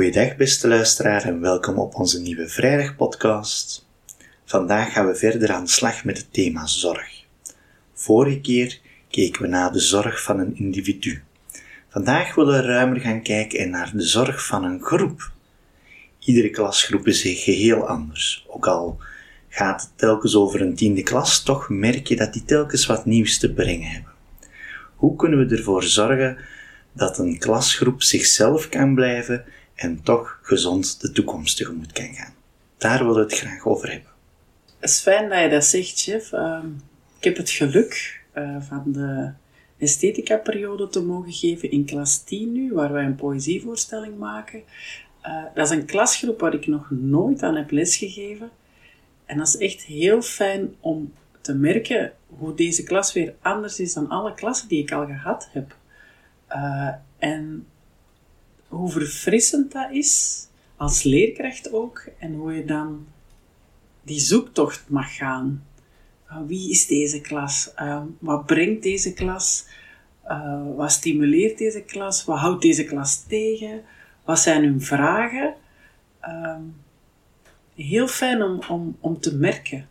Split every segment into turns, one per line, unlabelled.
Goeiedag beste luisteraar en welkom op onze nieuwe vrijdagpodcast. Vandaag gaan we verder aan de slag met het thema zorg. Vorige keer keken we naar de zorg van een individu. Vandaag willen we ruimer gaan kijken naar de zorg van een groep. Iedere klasgroep is geheel anders. Ook al gaat het telkens over een tiende klas, toch merk je dat die telkens wat nieuws te brengen hebben. Hoe kunnen we ervoor zorgen dat een klasgroep zichzelf kan blijven en toch gezond de toekomst tegemoet kan gaan? Daar willen we het graag over hebben.
Het is fijn dat je dat zegt, chef. Ehm, ik heb het geluk uh, van de esthetica-periode te mogen geven in klas 10 nu, waar wij een poëzievoorstelling maken. Uh, dat is een klasgroep waar ik nog nooit aan heb lesgegeven. En dat is echt heel fijn om te merken hoe deze klas weer anders is dan alle klassen die ik al gehad heb. Uh, en hoe verfrissend dat is, als leerkracht ook, en hoe je dan die zoektocht mag gaan. Uh, wie is deze klas? Uh, wat brengt deze klas? wat stimuleert deze klas? Wat houdt deze klas tegen? Wat zijn hun vragen? Ehm, heel fijn om, om, om te merken.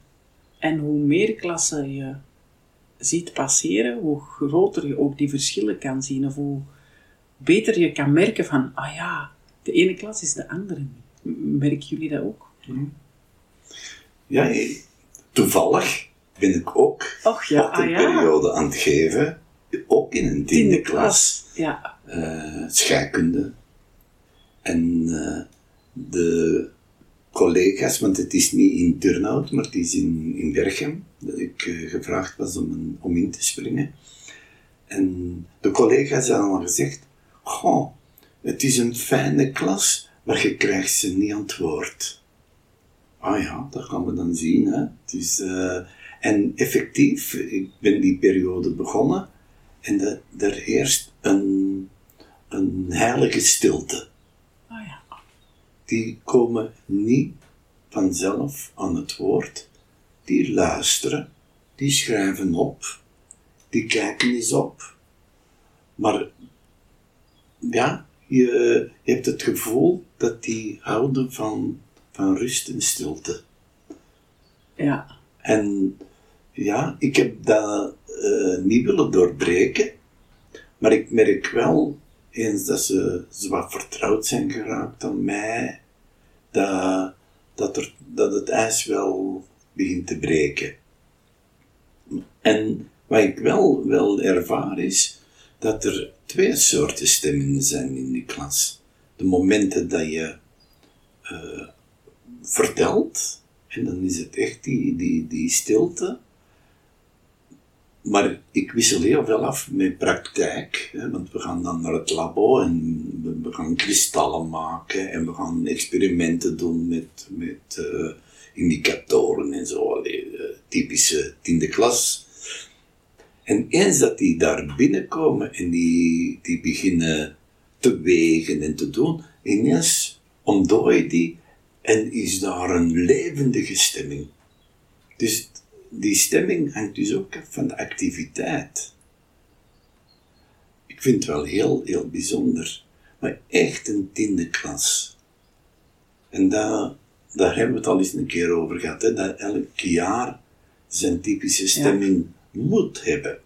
En hoe meer klassen je ziet passeren, hoe groter je ook die verschillen kan zien. Of hoe beter je kan merken van, ah ja, de ene klas is de andere niet. Merken jullie dat ook?
Ja, toevallig ben ik ook
Och, ja,
wat een
ah, ja.
periode aan het geven. Ook in een tiende,
Tiende
klas.
klas. Ja.
eh, scheikunde. En eh, de collega's, want het is niet in Turnhout, maar het is in, in Berchem, dat ik eh, gevraagd was om, een- om in te springen. En de collega's hadden al gezegd, goh, het is een fijne klas, maar je krijgt ze niet aan het woord. Ah ja, dat gaan we dan zien. Hè. Het is, eh, en effectief, ik ben die periode begonnen en de, er heerst een, een heilige stilte.
Ah ja.
Die komen niet vanzelf aan het woord. Die luisteren, die schrijven op, die kijken eens op. Maar ja, je, je hebt het gevoel dat die houden van, van rust en stilte.
Ja.
En ja, ik heb dat eh, niet willen doorbreken, maar ik merk wel, eens dat ze, ze wat vertrouwd zijn geraakt aan mij, dat, dat, er, dat het ijs wel begint te breken. En wat ik wel, wel ervaar is, dat er twee soorten stemmingen zijn in die klas. De momenten dat je eh, vertelt, en dan is het echt die, die, die stilte. Maar ik wissel heel veel af met praktijk, hè, want we gaan dan naar het labo en we, gaan kristallen maken en we gaan experimenten doen met, met eh, indicatoren en zo, allee, eh, typische tiende klas. En eens dat die daar binnenkomen en die, die beginnen te wegen en te doen, ineens ontdooien die en is daar een levendige stemming. Dus die stemming hangt dus ook af van de activiteit. Ik vind het wel heel, heel bijzonder. Maar echt een tiende klas. En daar, daar hebben we het al eens een keer over gehad, hè, dat elk jaar zijn typische stemming moet hebben.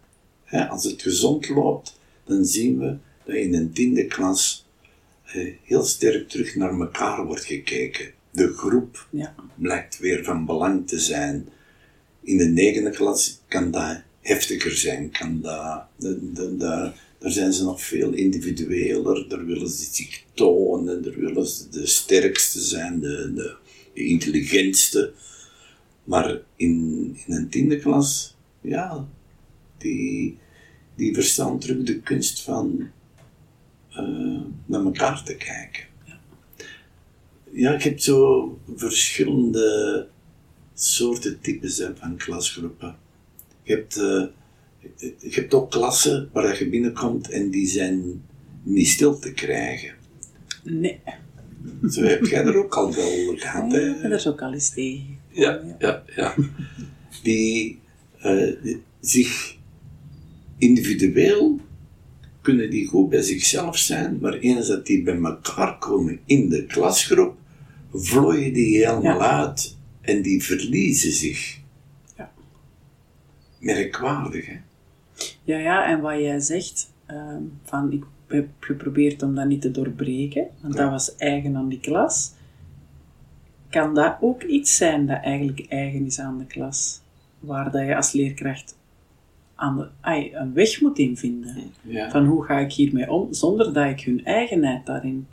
Als het gezond loopt, dan zien we dat in een tiende klas heel sterk terug naar elkaar wordt gekeken. De groep
Ja.
blijkt weer van belang te zijn. In de negende klas kan dat heftiger zijn, kan dat, de, de, de- daar zijn ze nog veel individueler, daar willen ze zich tonen, daar willen ze de sterkste zijn, de, de, de intelligentste. Maar in, in een tiende klas, ja, die, die verstaan terug de kunst van eh, naar elkaar te kijken. Ja, ik heb zo verschillende soorten types hè, van klasgroepen. Je hebt, eh, je hebt ook klassen waar je binnenkomt en die zijn niet stil te krijgen.
Nee.
Zo heb jij er ook al wel gehad.
Ja, dat is ook al eens tegen.
Ja, ja, ja. Die eh, zich individueel kunnen die goed bij zichzelf zijn, maar eens dat die bij elkaar komen in de klasgroep, vlooien die helemaal
Ja.
uit en die verliezen zich.
Ja.
Merkwaardig, hè?
Ja, ja, en wat jij zegt, ehm, van ik heb geprobeerd om dat niet te doorbreken, want dat was eigen aan die klas. Kan dat ook iets zijn dat eigenlijk eigen is aan de klas? Waar dat je als leerkracht aan de, ai, een weg moet invinden.
Ja.
Van hoe ga ik hiermee om, zonder dat ik hun eigenheid daarin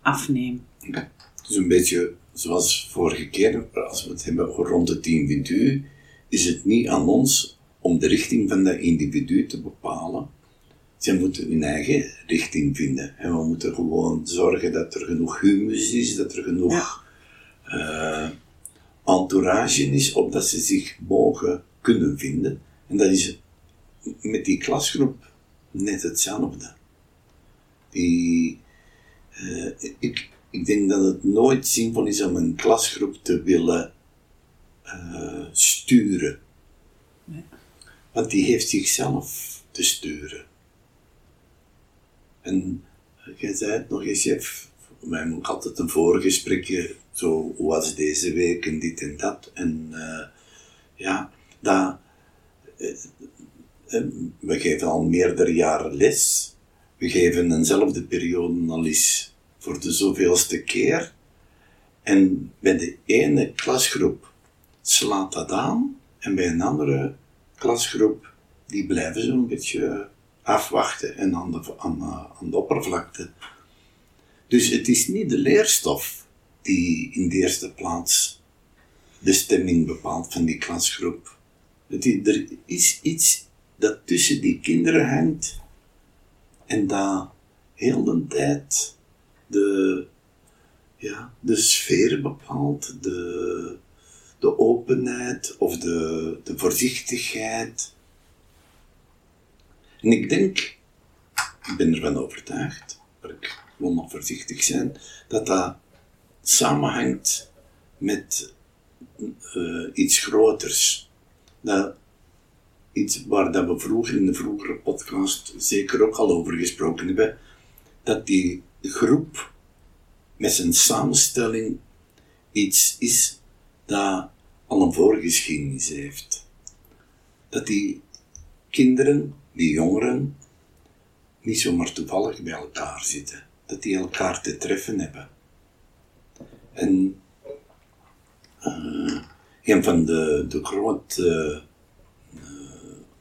afneem.
Het is een beetje zoals vorige keer, als we het hebben rond het individu, is het niet aan ons om de richting van dat individu te bepalen. Zij moeten hun eigen richting vinden. En we moeten gewoon zorgen dat er genoeg humus is, dat er genoeg eh, entourage is, opdat ze zich mogen kunnen vinden. En dat is met die klasgroep net hetzelfde. Die, eh, ik, ik denk dat het nooit zinvol is om een klasgroep te willen eh, sturen. Want die heeft zichzelf te sturen. En jij zei het nog eens, chef, wij hebben altijd een voorgesprekje, zo was deze week en dit en dat. En eh, ja, dat, eh, eh, we geven al meerdere jaren les. We geven eenzelfde periode al eens voor de zoveelste keer. En bij de ene klasgroep slaat dat aan, en bij een andere klasgroep, die blijven zo'n beetje afwachten en aan de, aan, aan de oppervlakte. Dus het is niet de leerstof die in de eerste plaats de stemming bepaalt van die klasgroep. Er is iets dat tussen die kinderen hangt en dat heel de tijd de, ja, de sfeer bepaalt, de, de openheid of de, de voorzichtigheid. En ik denk, ik ben ervan overtuigd, maar ik wil nog voorzichtig zijn, dat dat samenhangt met eh, iets groters. Dat iets waar dat we vroeger in de vroegere podcast zeker ook al over gesproken hebben, dat die groep met zijn samenstelling iets is dat al een voorgeschiedenis heeft. Dat die kinderen, die jongeren, niet zomaar toevallig bij elkaar zitten. Dat die elkaar te treffen hebben. En eh, een van de, de grote eh,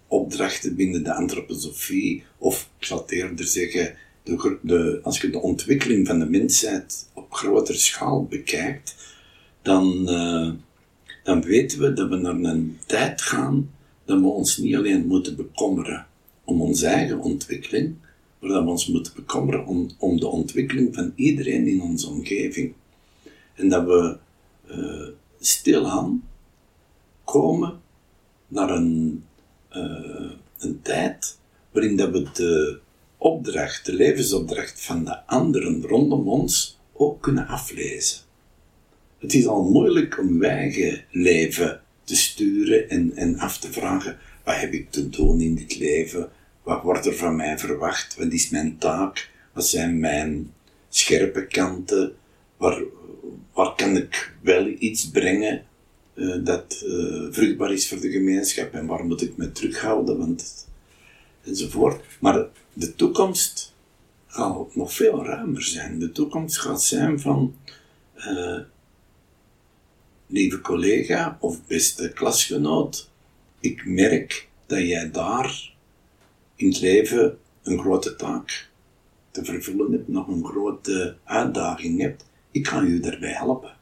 opdrachten binnen de antroposofie, of ik zal het eerder zeggen, de, de, als je de ontwikkeling van de mensheid op grotere schaal bekijkt, dan, eh, dan weten we dat we naar een tijd gaan dat we ons niet alleen moeten bekommeren om onze eigen ontwikkeling, maar dat we ons moeten bekommeren om, om de ontwikkeling van iedereen in onze omgeving. En dat we eh, stilaan komen naar een, eh, een tijd waarin dat we de opdracht, de levensopdracht van de anderen rondom ons ook kunnen aflezen. Het is al moeilijk om eigen leven te sturen en, en af te vragen, wat heb ik te doen in dit leven? Wat wordt er van mij verwacht? Wat is mijn taak? Wat zijn mijn scherpe kanten? Waar, waar kan ik wel iets brengen eh, dat eh, vruchtbaar is voor de gemeenschap en waar moet ik me terughouden? Want, enzovoort. Maar de toekomst gaat nog veel ruimer zijn. De toekomst gaat zijn van eh, lieve collega of beste klasgenoot, ik merk dat jij daar in het leven een grote taak te vervullen hebt, nog een grote uitdaging hebt. Ik ga u daarbij helpen.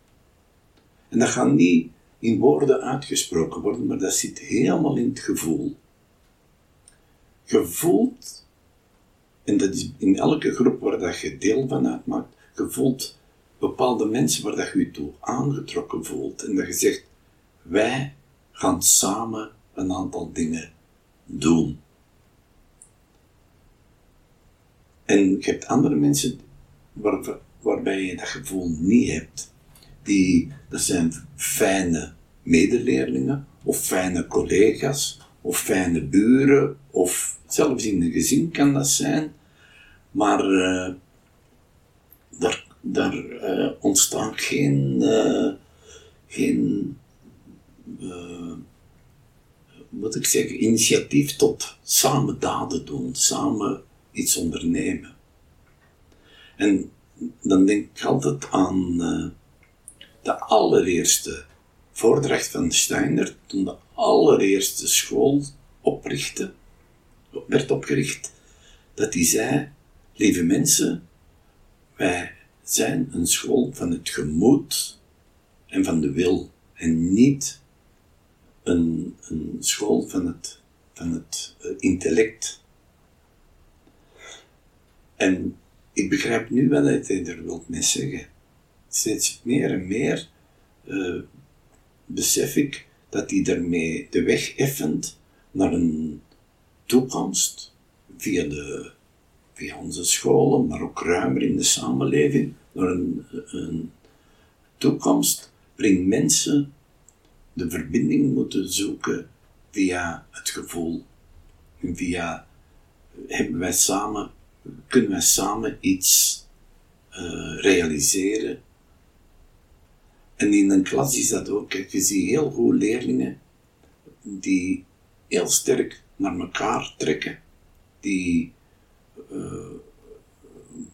En dat gaat niet in woorden uitgesproken worden, maar dat zit helemaal in het gevoel. Je voelt, en dat is in elke groep waar dat je deel van uitmaakt, je voelt bepaalde mensen waar dat je je toe aangetrokken voelt. En dat je zegt, wij gaan samen een aantal dingen doen. En je hebt andere mensen waar, waarbij je dat gevoel niet hebt. Die, dat zijn fijne medeleerlingen, of fijne collega's, of fijne buren, of zelfs in een gezin kan dat zijn, maar uh, daar, daar uh, ontstaat geen, uh, geen moet ik zeggen, initiatief tot samen daden doen, samen iets ondernemen. En dan denk ik altijd aan de allereerste voordracht van Steiner, toen de allereerste school oprichtte, werd opgericht, dat hij zei, lieve mensen, wij zijn een school van het gemoed en van de wil en niet een, een school van het, van het uh, intellect. En ik begrijp nu wel wat hij er wilt mee zeggen. Steeds meer en meer uh, besef ik dat hij daarmee de weg effent naar een toekomst via, de, via onze scholen, maar ook ruimer in de samenleving, naar een, een toekomst waarin mensen de verbinding moeten zoeken via het gevoel. En via hebben wij samen, kunnen wij samen iets uh, realiseren. En in een klas is dat ook. Je ziet heel goed leerlingen die heel sterk naar elkaar trekken, die uh,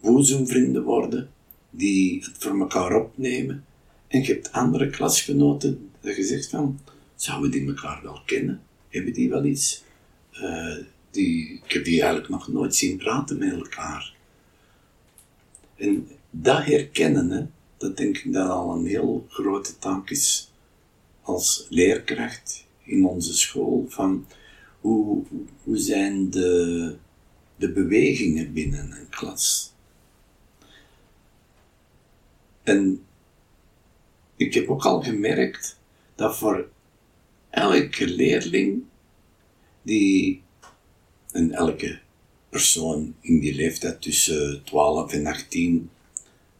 boezemvrienden worden, die het voor elkaar opnemen. En je hebt andere klasgenoten dat je zegt van, zouden die elkaar wel kennen? Hebben die wel iets? Uh, die, ik heb die eigenlijk nog nooit zien praten met elkaar. En dat herkennen, hè, dat denk ik dat al een heel grote taak is als leerkracht in onze school. Van hoe, hoe zijn de, de bewegingen binnen een klas? En ik heb ook al gemerkt dat voor elke leerling die, en elke persoon in die leeftijd tussen 12 en 18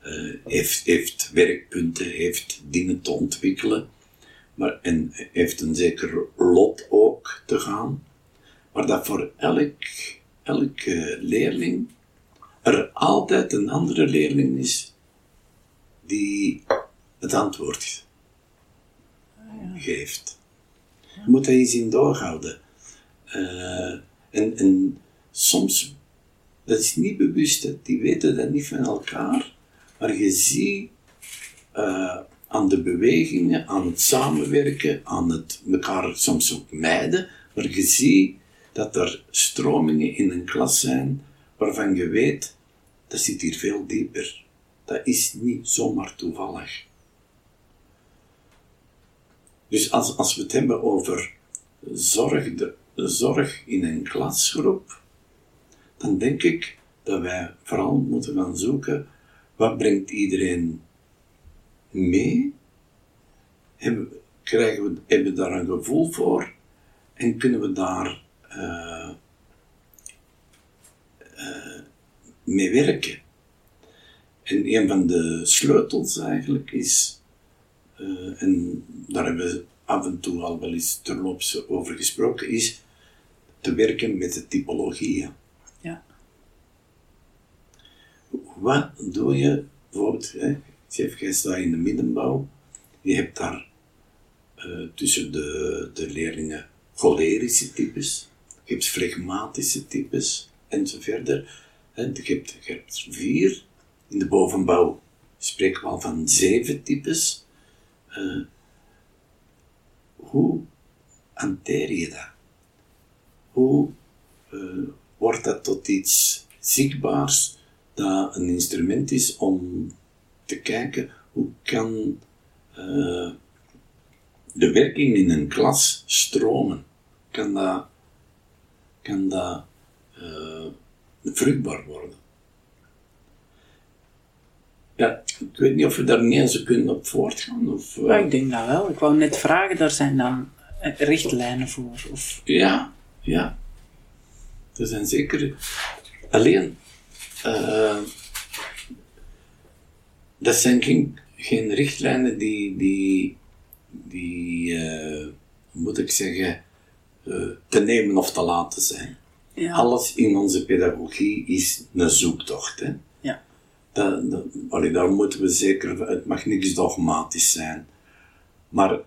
uh, eh, heeft, heeft werkpunten, heeft dingen te ontwikkelen, maar, en heeft een zeker lot ook te gaan, maar dat voor elk, elke leerling er altijd een andere leerling is die het antwoord geeft. Je moet dat eens in doorhouden. Uh, en, en soms, dat is niet bewust, die weten dat niet van elkaar, maar je ziet uh, aan de bewegingen, aan het samenwerken, aan het elkaar soms ook mijden, maar je ziet dat er stromingen in een klas zijn waarvan je weet, dat zit hier veel dieper. Dat is niet zomaar toevallig. Dus als, als we het hebben over zorg, de, zorg in een klasgroep, dan denk ik dat wij vooral moeten gaan zoeken wat brengt iedereen mee? Hebben, krijgen we, hebben daar een gevoel voor en kunnen we daar uh, uh, mee werken? En een van de sleutels eigenlijk is uh, en daar hebben we af en toe al wel eens terloops over gesproken, is te werken met de typologieën.
Ja.
Wat doe je bijvoorbeeld, hè, Chef, jij staat in de middenbouw, je hebt daar uh, tussen de, de leerlingen cholerische types, je hebt flegmatische types enzovoort. Hè, je, hebt, je hebt vier. In de bovenbouw spreken we al van zeven types. Uh, hoe hanteer je dat? Hoe uh, wordt dat tot iets zichtbaars dat een instrument is om te kijken hoe kan uh, de werking in een klas stromen? Kan dat, kan dat vruchtbaar worden? Ja, ik weet niet of we daar niet eens kunnen op voortgaan. Of,
uh... ik denk dat wel. Ik wou net vragen, daar zijn dan eh, richtlijnen voor? Of...
Ja, ja. Er zijn zeker... Alleen, uh, dat zijn geen, geen richtlijnen die, die, die uh, hoe moet ik zeggen, te nemen of te laten zijn.
Ja.
Alles in onze pedagogie is een zoektocht. Hè?
Ja.
Dat, dat, allee, daar moeten we zeker, het mag niks dogmatisch zijn. Maar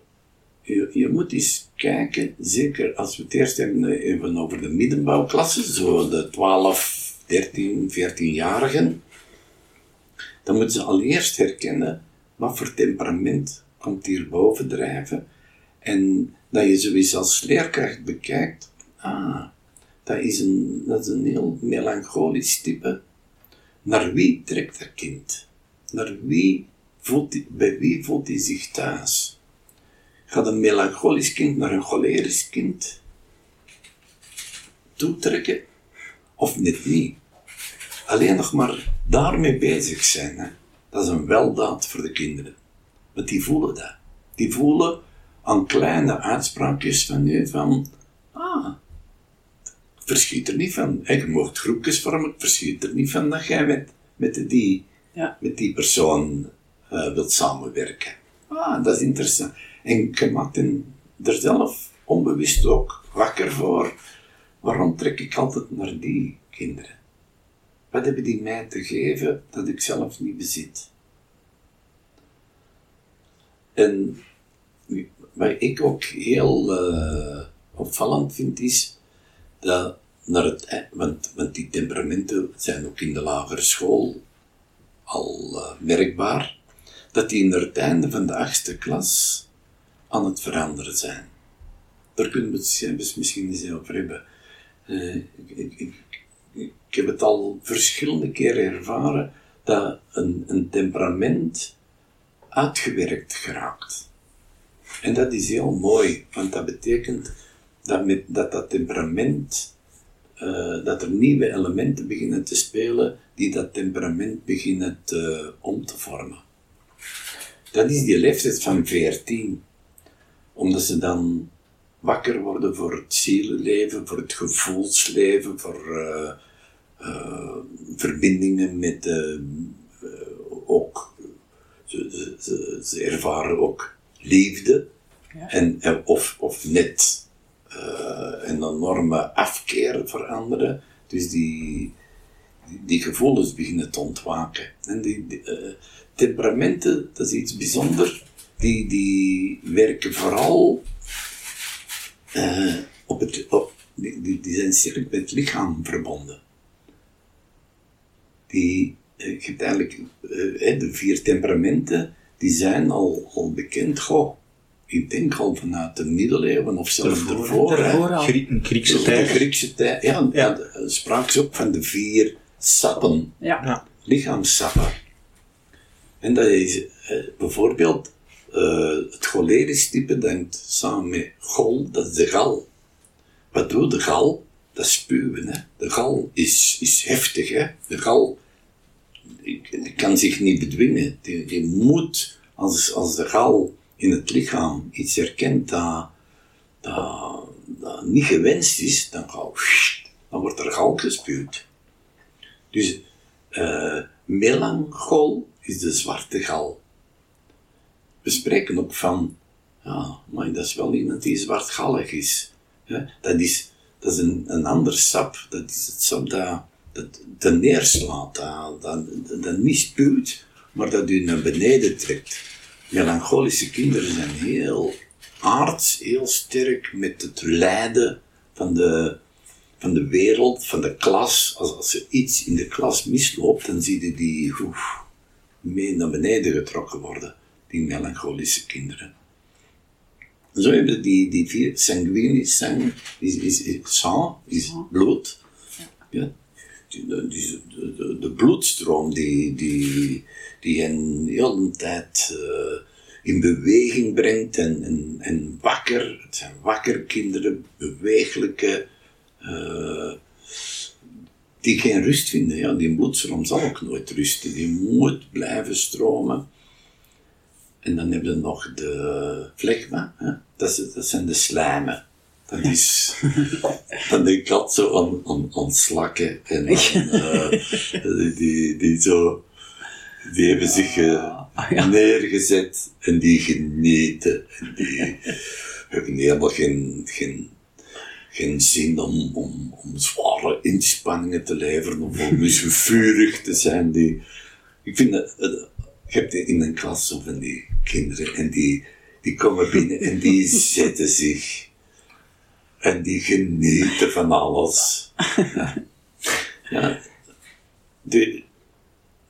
je, je moet eens kijken, zeker als we het eerst hebben even over de middenbouwklassen, zo de 12, 13, 14-jarigen, dan moeten ze allereerst herkennen wat voor temperament komt hier bovendrijven. En dat je zoiets als leerkracht bekijkt, ah, dat is een, dat is een heel melancholisch type. Naar wie trekt dat kind? Naar wie voelt die, bij wie voelt hij zich thuis? Gaat een melancholisch kind naar een cholerisch kind toetrekken? Of net niet? Alleen nog maar daarmee bezig zijn, hè? dat is een weldaad voor de kinderen. Want die voelen dat. Die voelen aan kleine uitspraakjes van je van, ah, verschiet er niet van. Je mocht groepjes vormen, verschiet er niet van dat jij met, met, die,
Ja.
met die persoon eh, wilt samenwerken. Ah, dat is interessant. En je maakt hen er zelf onbewust ook wakker voor. Waarom trek ik altijd naar die kinderen? Wat hebben die mij te geven dat ik zelf niet bezit? En wat ik ook heel eh, opvallend vind is dat naar het, e- want, want die temperamenten zijn ook in de lagere school al eh, merkbaar, dat die naar het einde van de achtste klas aan het veranderen zijn. Daar kunnen we het misschien eens over hebben. Eh, ik, ik heb het al verschillende keren ervaren dat een, een temperament uitgewerkt geraakt. En dat is heel mooi, want dat betekent dat met dat, dat temperament, eh, dat er nieuwe elementen beginnen te spelen die dat temperament beginnen te, om te vormen. Dat is die leeftijd van 14, omdat ze dan wakker worden voor het zielenleven, voor het gevoelsleven, voor eh, eh, verbindingen met eh, ook, ze, ze, ze, ervaren ook liefde
Ja.
en, of, of net een enorme afkeer voor anderen. Dus die, die, gevoelens beginnen te ontwaken. En die, die, temperamenten, dat is iets bijzonders. Die, die werken vooral eh, op het, op, die, die, zijn sterk met het lichaam verbonden. Die, eh, je hebt eigenlijk eh, de vier temperamenten, die zijn al, al bekend, goh, ik denk al vanuit de middeleeuwen of zelfs
Daarvoor,
ervoor.
Daarvoor
een Griekse
De
tijd.
Griekse tijd, ja,
Ja.
de- spraken ze ook van de vier sappen,
Ja.
Ja.
lichaamssappen. En dat is eh, bijvoorbeeld eh, het cholerisch type denkt samen met gol, dat is de gal. Wat doet de gal? Dat spuwen. Hè? De gal is, is heftig. Hè? De gal die, kan zich niet bedwingen. Die, moet, als, als de gal in het lichaam iets herkent dat, dat, dat niet gewenst is, dan, gaat, dan wordt er gal gespuwd. Dus eh melanchol is de zwarte gal. We spreken ook van, ja, maar dat is wel iemand die zwartgallig is. Dat is, dat is een, een ander sap, dat is het sap dat, dat, neerslaat, dat, dat, niet spuwt, maar dat u naar beneden trekt. Melancholische kinderen zijn heel aards, heel sterk met het lijden van de, van de wereld, van de klas. Als, als er iets in de klas misloopt, dan zie je die mee naar beneden getrokken worden, die melancholische kinderen. Zo hebben die, die vier, sanguinis, sang, is, is, is sang, is bloed. Ja. Die- de, de, de bloedstroom die, die, die hen de hele tijd eh, in beweging brengt en, en, en wakker. Het zijn wakker kinderen, bewegelijke, eh, die geen rust vinden. Ja, die bloedstroom zal ook nooit rusten, die moet blijven stromen. En dan hebben we nog de flegma, hè? Dat, is- dat zijn de slijmen. Dat is, dan denk ik altijd zo aan, aan, aan slakken en aan, eh, die, die zo, die hebben zich eh, neergezet en die genieten. En die hebben helemaal geen, geen, geen zin om, om, om zware inspanningen te leveren of om eens vurig te zijn. Die, ik vind dat, je hebt in een klas zo van die kinderen en die, die komen binnen en die zetten zich en die genieten van alles. Ja. ja. De,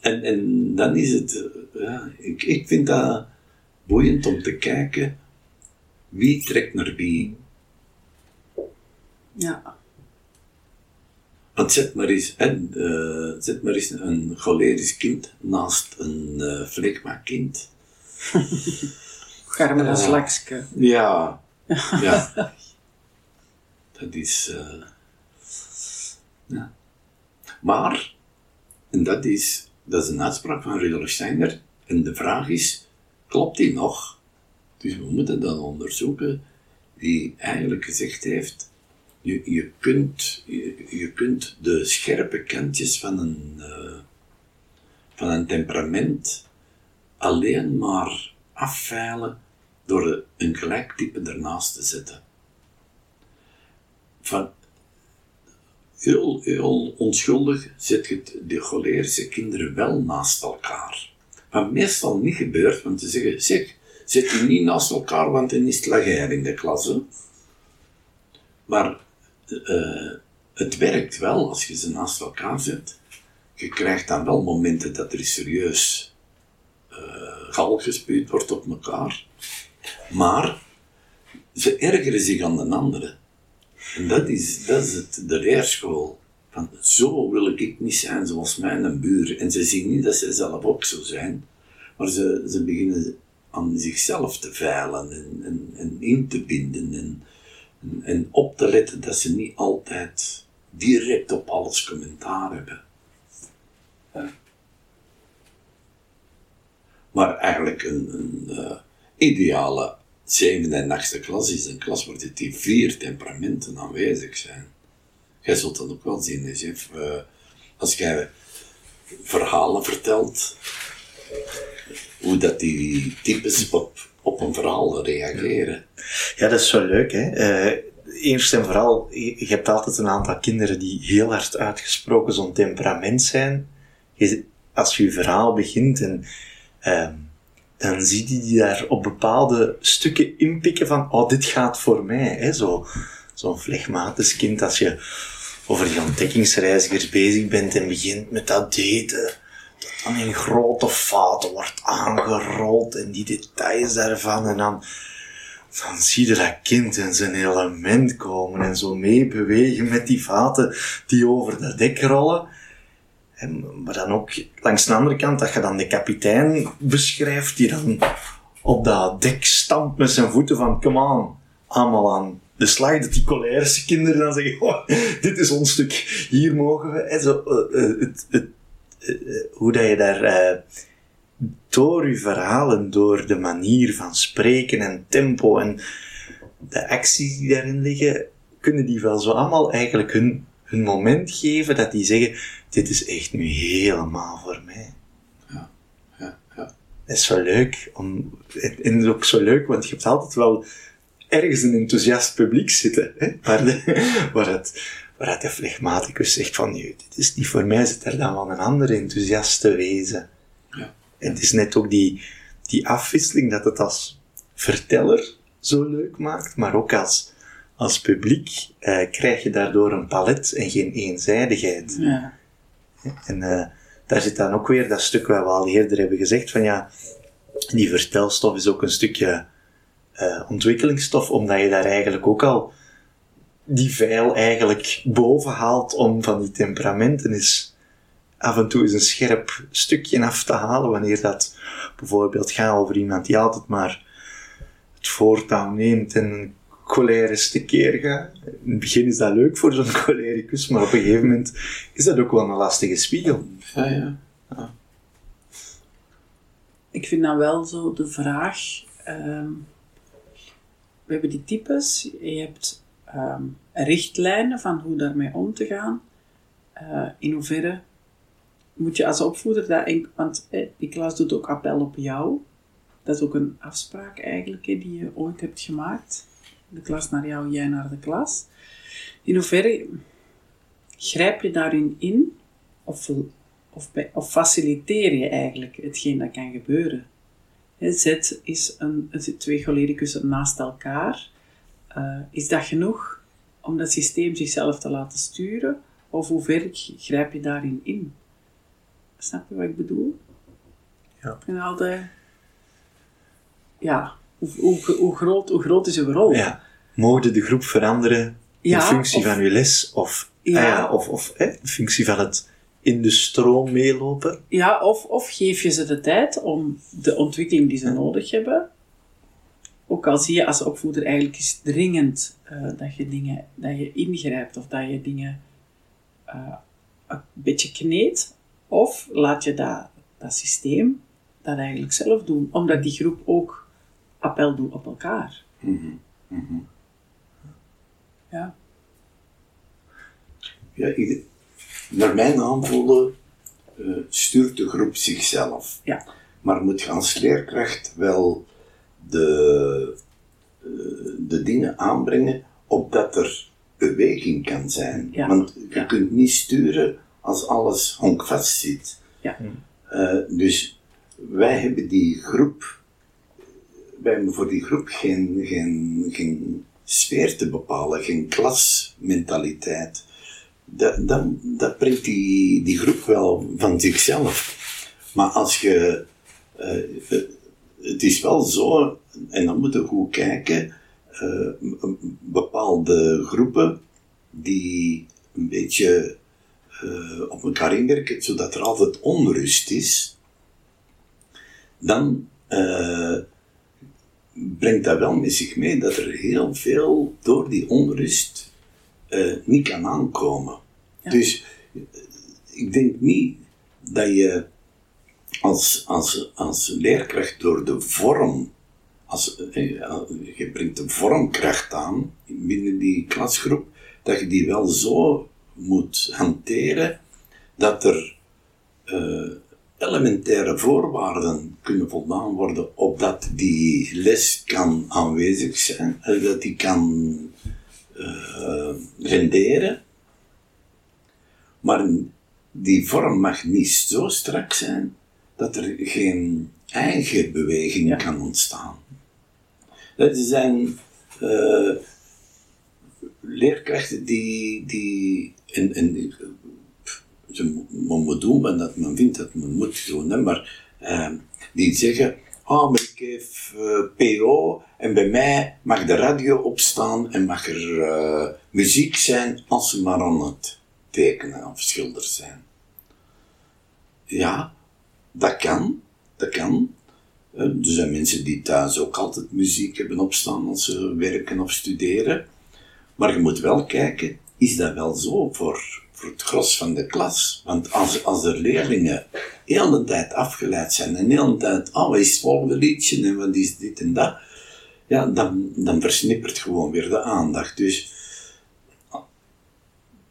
en, en dan is het, eh, ja, ik, ik vind dat boeiend om te kijken wie trekt naar wie.
Ja.
Want zet maar eens, en, uh, zet maar eens een cholerisch kind naast een uh, flegma kind.
Carmen als lakske.
Ja, ja. dat is... Uh, ja. Maar, en dat is, dat is een uitspraak van Rudolf Steiner, en de vraag is, klopt die nog? Dus we moeten dan onderzoeken, die eigenlijk gezegd heeft, je, je, kunt, je, je kunt de scherpe kantjes van een, uh, van een temperament alleen maar afveilen door een gelijk type ernaast te zetten. Van heel, onschuldig zet je de cholerische kinderen wel naast elkaar. Wat meestal niet gebeurt, want ze zeggen, zeg, zet je niet naast elkaar, want dan is het lager in de klas. Maar uh, het werkt wel als je ze naast elkaar zet. Je krijgt dan wel momenten dat er serieus gal gespuwd wordt op elkaar. Maar ze ergeren zich aan de anderen. En dat is, dat is het, de leerschool. Van, zo wil ik niet zijn zoals mijn buur. En ze zien niet dat ze zelf ook zo zijn. Maar ze, ze beginnen aan zichzelf te veilen en, en, in te binden. En, en, op te letten dat ze niet altijd direct op alles commentaar hebben. Maar eigenlijk een, een uh, ideale zevende en achtste klas is een klas waar die vier temperamenten aanwezig zijn. Jij zult dat ook wel zien. Uh, als jij verhalen vertelt, hoe dat die types op, op een verhaal reageren.
Ja, dat is wel leuk. Hè? Uh, eerst en vooral, je hebt altijd een aantal kinderen die heel hard uitgesproken zo'n temperament zijn. Als je verhaal begint en uh, dan zie je die daar op bepaalde stukken inpikken van, oh, dit gaat voor mij. Hè? Zo, zo'n flegmatisch kind, als je over die ontdekkingsreizigers bezig bent en begint met dat daten, dat dan in grote vaten wordt aangerold en die details daarvan en dan, dan zie je dat kind in zijn element komen en zo meebewegen met die vaten die over dat dek rollen. En, maar dan ook langs de andere kant, dat je dan de kapitein beschrijft, die dan op dat dek stampt met zijn voeten van, come on, allemaal aan de slag, dat die cholerische kinderen dan zeggen, dit is ons stuk, hier mogen we. En zo, het, het, uh, hoe dat je daar door je verhalen, door de manier van spreken en tempo en de acties die daarin liggen, kunnen die wel zo allemaal eigenlijk hun, hun moment geven dat die zeggen, dit is echt nu helemaal voor mij.
Ja, ja, ja.
Het is zo leuk, om, en het is ook zo leuk, want je hebt altijd wel ergens een enthousiast publiek zitten, hè, waar, de, waar, het, waar het de flegmaticus zegt van, nee, dit is niet voor mij, zit er dan wel een andere enthousiaste wezen.
Ja.
En het is net ook die, die afwisseling dat het als verteller zo leuk maakt, maar ook als, als publiek eh, krijg je daardoor een palet en geen eenzijdigheid.
Ja.
En uh, daar zit dan ook weer dat stuk wat we al eerder hebben gezegd, van ja, die vertelstof is ook een stukje uh, ontwikkelingsstof, omdat je daar eigenlijk ook al die veil eigenlijk boven haalt om van die temperamenten is af en toe eens een scherp stukje af te halen, wanneer dat bijvoorbeeld gaat over iemand die altijd maar het voortouw neemt en cholerisch tekeer gaat. In het begin is dat leuk voor zo'n cholericus, maar op een gegeven moment is dat ook wel een lastige spiegel.
Ja, ja.
ja.
Ik vind dan wel zo de vraag... Um, we hebben die types, je hebt um, richtlijnen van hoe daarmee om te gaan. Uh, in hoeverre moet je als opvoeder dat... Want eh, die klas doet ook appel op jou. Dat is ook een afspraak eigenlijk, hè, die je ooit hebt gemaakt de klas naar jou, jij naar de klas. In hoeverre grijp je daarin in of, of, of faciliteer je eigenlijk hetgeen dat kan gebeuren? Zet is een, twee cholericussen naast elkaar. Eh, is dat genoeg om dat systeem zichzelf te laten sturen? Of hoe ver grijp je daarin in? Snap je wat ik bedoel?
Ja.
En altijd... Ja, hoe, hoe, hoe, groot, hoe groot is uw rol?
Ja. Mogen de groep veranderen in functie
of-
van uw les? Of,
Ja.
ah ja, of, of hè, in functie van het in de stroom meelopen?
Ja, of, of geef je ze de tijd om de ontwikkeling die ze nodig hebben. Ook al zie je als opvoeder eigenlijk is dringend eh, dat, je dingen, dat je ingrijpt of dat je dingen eh, een beetje kneedt. Of laat je dat, dat systeem dat eigenlijk zelf doen, omdat die groep ook appel doet op elkaar. Ja.
Ja, ik- naar mijn aanvoelen eh, stuurt de groep zichzelf.
Ja.
Maar moet je als leerkracht wel de, eh, de dingen aanbrengen opdat er beweging kan zijn.
Ja.
Want je
Ja.
kunt niet sturen als alles honkvast zit.
Ja.
Eh, dus wij hebben die groep, wij voor die groep geen, geen, geen sfeer te bepalen, geen klasmentaliteit. Dat, dat, dat brengt die, die groep wel van zichzelf. Maar als je, eh, eh, het is wel zo, en dan moeten we goed kijken, eh, bepaalde groepen die een beetje op elkaar inwerken, zodat er altijd onrust is, dan brengt dat wel met zich mee dat er heel veel door die onrust eh, niet kan aankomen.
Ja.
Dus eh, ik denk niet dat je als, als, als leerkracht door de vorm, als, eh, je brengt een vormkracht aan binnen die klasgroep, dat je die wel zo moet hanteren dat er elementaire voorwaarden kunnen voldaan worden opdat die les kan aanwezig zijn, eh, dat die kan eh, renderen. Maar die vorm mag niet zo strak zijn dat er geen eigen beweging
Ja.
kan ontstaan. Dat zijn eh, leerkrachten die, die en, en, men moet doen wat dat men vindt dat men moet doen, hè, maar eh, die zeggen, ah, maar ik heb eh, PO en bij mij mag de radio opstaan en mag er eh, muziek zijn als ze maar aan het tekenen of schilderen zijn. Ja, dat kan, dat kan. Eh, Er zijn mensen die thuis ook altijd muziek hebben opstaan als ze werken of studeren. Maar je moet wel kijken, is dat wel zo voor, voor het gros van de klas? Want als, als er leerlingen heel de tijd afgeleid zijn en heel de tijd, oh, wat is het volgende liedje en wat is dit en dat, ja, dan, dan versnippert gewoon weer de aandacht. Dus,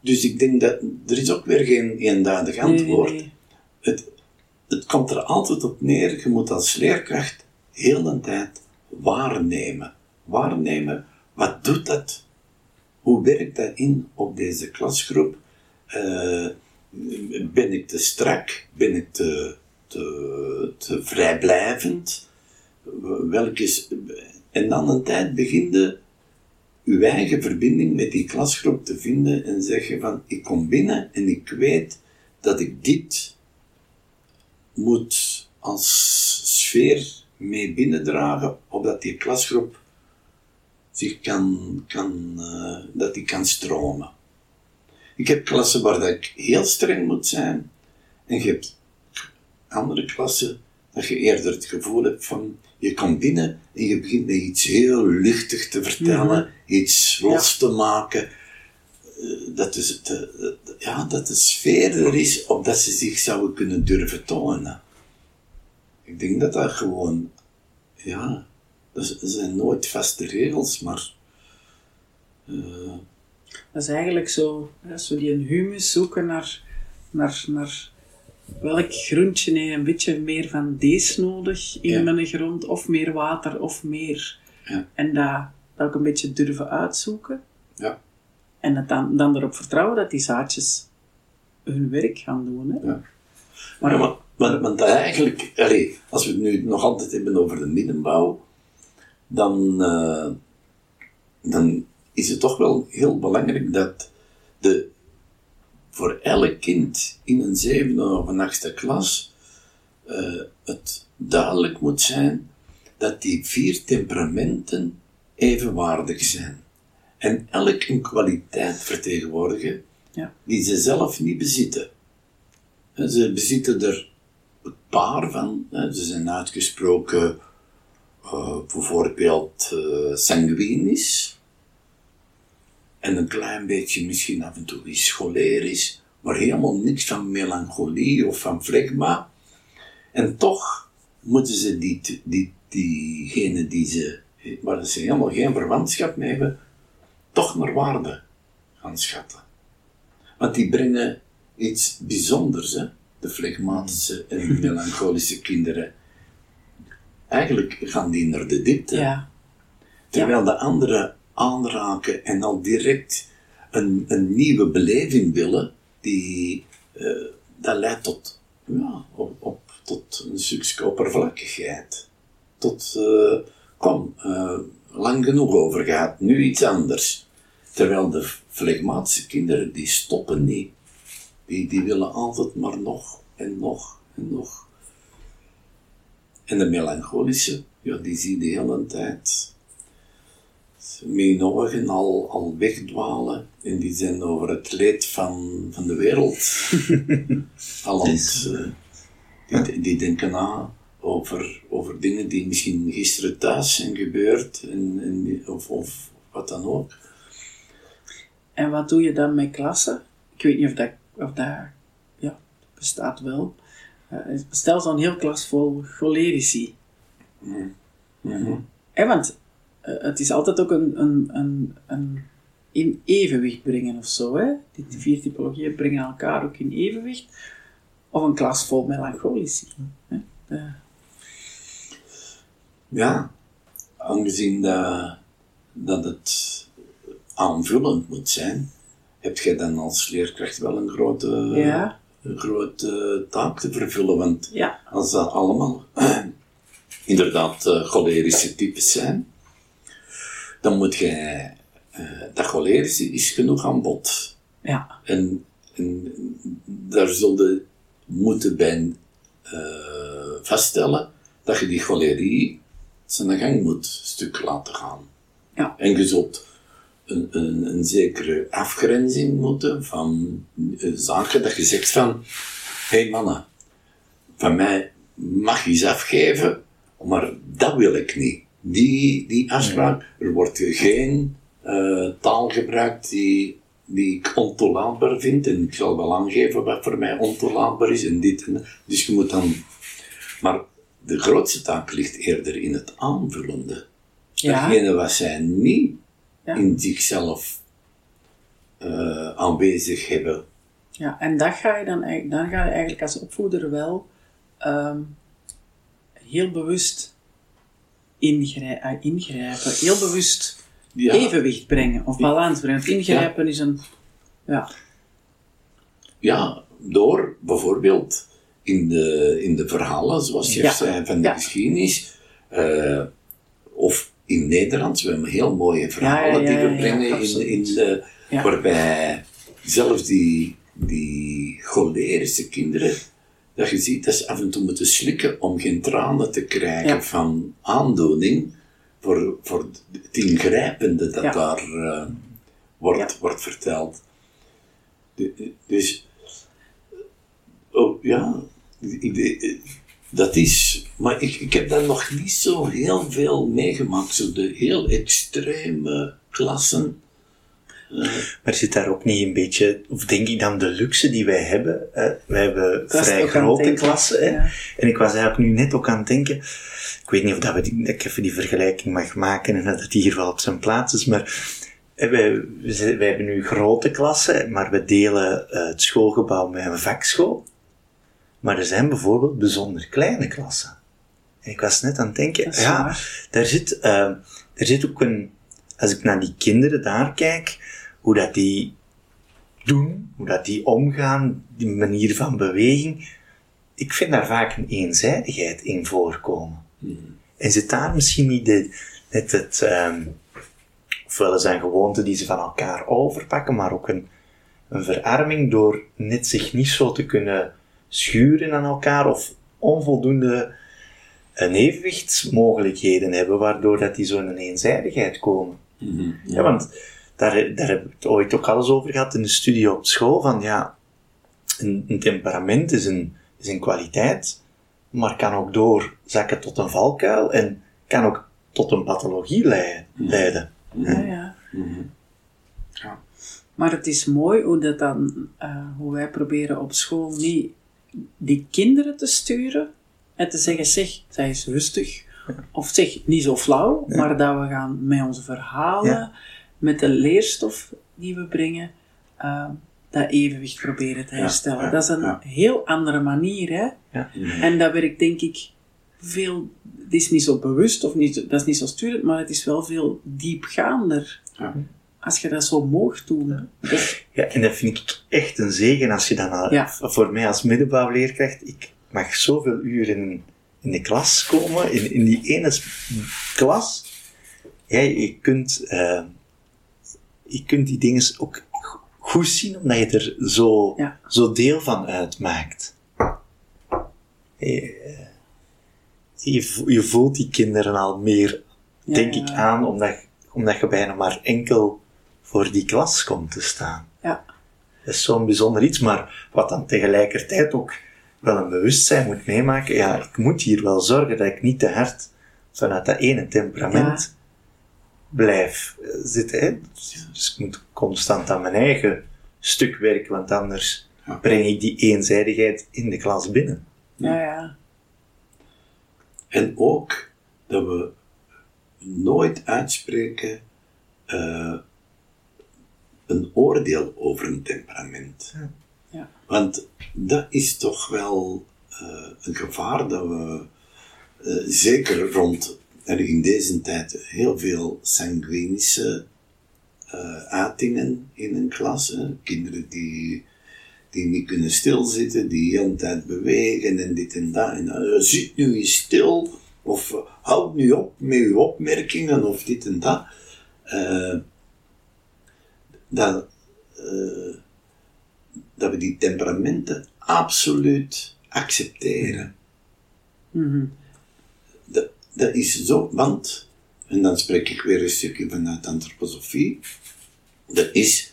dus ik denk dat er is ook weer geen eenduidig
Nee, nee,
antwoord.
nee.
Het, het komt er altijd op neer, je moet als leerkracht heel de tijd waarnemen. Waarnemen, wat doet dat? Hoe werkt dat in op deze klasgroep? Eh, ben ik te strak? Ben ik te, te, te vrijblijvend? Welke is, en dan een tijd beginde uw eigen verbinding met die klasgroep te vinden en zeggen van ik kom binnen en ik weet dat ik dit moet als sfeer mee binnendragen, opdat die klasgroep zich kan, kan, eh, dat die kan stromen. Ik heb klassen waar dat ik heel streng moet zijn, en je hebt andere klassen dat je eerder het gevoel hebt van je komt binnen en je begint met iets heel luchtig te vertellen, iets los te maken. Eh, Dat, is de, de- ja, dat de sfeer er is op dat ze zich zouden kunnen durven tonen. Ik denk dat dat gewoon, ja, dat zijn nooit vaste regels, maar eh,
Dat is eigenlijk zo, hè, zo die een humus zoeken naar, naar, naar welk groentje heeft een beetje meer van deze nodig in
Ja.
mijn grond, of meer water, of meer.
Ja.
En dat, dat ook een beetje durven uitzoeken.
ja.
En het dan, dan erop vertrouwen dat die zaadjes hun werk gaan doen. Hè.
Ja.
Maar,
Ja, maar, maar, want eigenlijk, allee, als we het nu nog altijd hebben over de middenbouw, dan, eh, dan is het toch wel heel belangrijk dat de, voor elk kind in een zevende of een achtste klas eh, het duidelijk moet zijn dat die vier temperamenten evenwaardig zijn. En elk een kwaliteit vertegenwoordigen
Ja.
die ze zelf niet bezitten. Ze bezitten er een paar van. Hè. Ze zijn uitgesproken eh, bijvoorbeeld eh sanguinisch. En een klein beetje misschien af en toe iets cholerisch. Maar helemaal niks van melancholie of van flegma. En toch moeten ze die, die, diegene die ze, waar ze helemaal geen verwantschap mee hebben, toch naar waarde gaan schatten. Want die brengen iets bijzonders, hè? de flegmatische en melancholische kinderen. Eigenlijk gaan die naar de diepte.
ja,
Terwijl de anderen aanraken en al direct een, een nieuwe beleving willen, die, eh, dat leidt tot, ja, op, op, tot een stukje oppervlakkigheid. Tot, eh, kom, eh, lang genoeg over gehad, nu iets anders. Terwijl de flegmatische kinderen, die stoppen niet. Die, die willen altijd maar nog en nog en nog. En de melancholische, ja, die zie je de hele tijd mijn ogen al, al wegdwalen en die zijn over het leed van, van de wereld al eh, die, die denken na over, over dingen die misschien gisteren thuis zijn gebeurd en, en, of, of wat dan ook.
En wat doe je dan met klassen? Ik weet niet of dat, of dat ja, bestaat wel. Eh, stel zo'n heel klas vol cholerici. Hè, want eh, het is altijd ook een, een, een, een in evenwicht brengen of zo. Hè? Die vier typologieën brengen elkaar ook in evenwicht. Of een klas vol melancholici. Hè? De-
Ja, aangezien dat, dat het aanvullend moet zijn, heb jij dan als leerkracht wel een grote,
Ja.
een grote taak te vervullen. Want
ja,
als dat allemaal inderdaad eh, cholerische types zijn, dan moet jij, eh, dat is genoeg aan bod.
ja,
En, en daar zullen moeten bij eh, vaststellen dat je die cholerie zijn gang moet stuk laten gaan.
Ja.
En je zult een, een, een zekere afgrenzing moeten van eh, zaken dat je zegt van, hé hey mannen, van mij mag je eens afgeven, maar dat wil ik niet. Die, die afspraak, er wordt geen eh, taal gebruikt die, die ik ontoelaatbaar vind. En ik zal wel aangeven wat voor mij ontoelaatbaar is en dit en dat. Dus je moet dan... Maar de grootste taak ligt eerder in het aanvullende.
ja,
Datgene wat zij niet
Ja.
in zichzelf eh, aanwezig hebben.
ja. En dat ga je dan, dan ga je eigenlijk als opvoeder wel ehm, heel bewust ingrij- eh, ingrijpen. Heel bewust
Ja.
evenwicht brengen of balans brengen. Want ingrijpen is een... Ja,
Ja, door bijvoorbeeld in de, in de verhalen, zoals je zei, van de geschiedenis, eh, of in Nederlands, we hebben heel mooie verhalen die we brengen in, in de, waarbij zelfs die, die cholerische kinderen, dat je ziet dat ze af en toe moeten slikken om geen tranen te krijgen
Ja.
van aandoening voor, voor het ingrijpende dat
Ja.
daar eh, wordt,
Ja.
wordt verteld. De- dus, oh ja, dat is, maar ik, ik heb daar nog niet zo heel veel meegemaakt, zo de heel extreme klassen.
Maar zit daar ook niet een beetje, of denk ik dan de luxe die wij hebben? Hè? Wij hebben vrij grote klassen. Hè?
Ja.
En ik was eigenlijk nu net ook aan het denken, ik weet niet of dat, we die, dat ik even die vergelijking mag maken en dat het hier wel op zijn plaats is, maar wij, wij hebben nu grote klassen, maar we delen eh, het schoolgebouw met een vakschool. Maar er zijn bijvoorbeeld bijzonder kleine klassen. En ik was net aan het denken, ja,
waar.
daar zit, eh, er zit ook een, als ik naar die kinderen daar kijk, hoe dat die doen, hoe dat die omgaan, die manier van beweging. Ik vind daar vaak een eenzijdigheid in voorkomen. En zit daar misschien niet de, net het, ehm ofwel zijn gewoonten die ze van elkaar overpakken, maar ook een, een verarming door net zich niet zo te kunnen schuren aan elkaar of onvoldoende een evenwichtsmogelijkheden hebben, waardoor dat die zo in een eenzijdigheid komen. Ja, want daar, daar heb ik het ooit ook alles over gehad in de studie op school, van ja, een, een temperament is een, is een kwaliteit, maar kan ook doorzakken tot een valkuil en kan ook tot een pathologie leiden. leiden.
Ja, ja.
Ja.
Maar het is mooi hoe, dat dan, eh, hoe wij proberen op school niet die kinderen te sturen en te zeggen, zeg, zij is rustig. Of zeg, niet zo flauw, maar dat we gaan met onze verhalen,
Ja.
Met de leerstof die we brengen, eh, dat evenwicht proberen te herstellen.
ja,
dat is een
ja.
heel andere manier, hè.
Ja.
En dat werkt denk ik veel, het is niet zo bewust, of niet, dat is niet zo sturend, maar het is wel veel diepgaander.
Ja.
Als je dat zo moogt doen. Dus,
Ja, en dat vind ik echt een zegen als je dan al,
Ja.
voor mij als middenbouwleerkracht, ik mag zoveel uren in, in de klas komen, in, in die ene klas. Ja, je kunt, eh, je kunt die dingen ook go- goed zien, omdat je er zo,
Ja.
zo deel van uitmaakt. Je, eh, je, vo- je voelt die kinderen al meer,
Ja,
denk ik, aan, omdat, je- omdat je bijna maar enkel voor die klas komt te staan.
ja.
Dat is zo'n bijzonder iets, maar wat dan tegelijkertijd ook wel een bewustzijn moet meemaken. Ja, ik moet hier wel zorgen dat ik niet te hard vanuit dat ene temperament blijf eh, zitten. Hè? Dus, ik moet constant aan mijn eigen stuk werken, want anders
Ja.
breng ik die eenzijdigheid in de klas binnen.
Ja, ja.
En ook dat we nooit uitspreken eh, een oordeel over een temperament.
Ja.
Want dat is toch wel eh, een gevaar dat we, eh, zeker rond, er in deze tijd, heel veel sanguinische eh, uitingen in een klas. Hè. Kinderen die, die niet kunnen stilzitten, die de hele tijd bewegen en dit en dat. En eh, zit nu eens stil, of eh, houd nu op met uw opmerkingen, of dit en dat. Dat, dat we die temperamenten absoluut accepteren.
Mhm.
Dat, dat is zo, want, en dan spreek ik weer een stukje vanuit antroposofie, dat is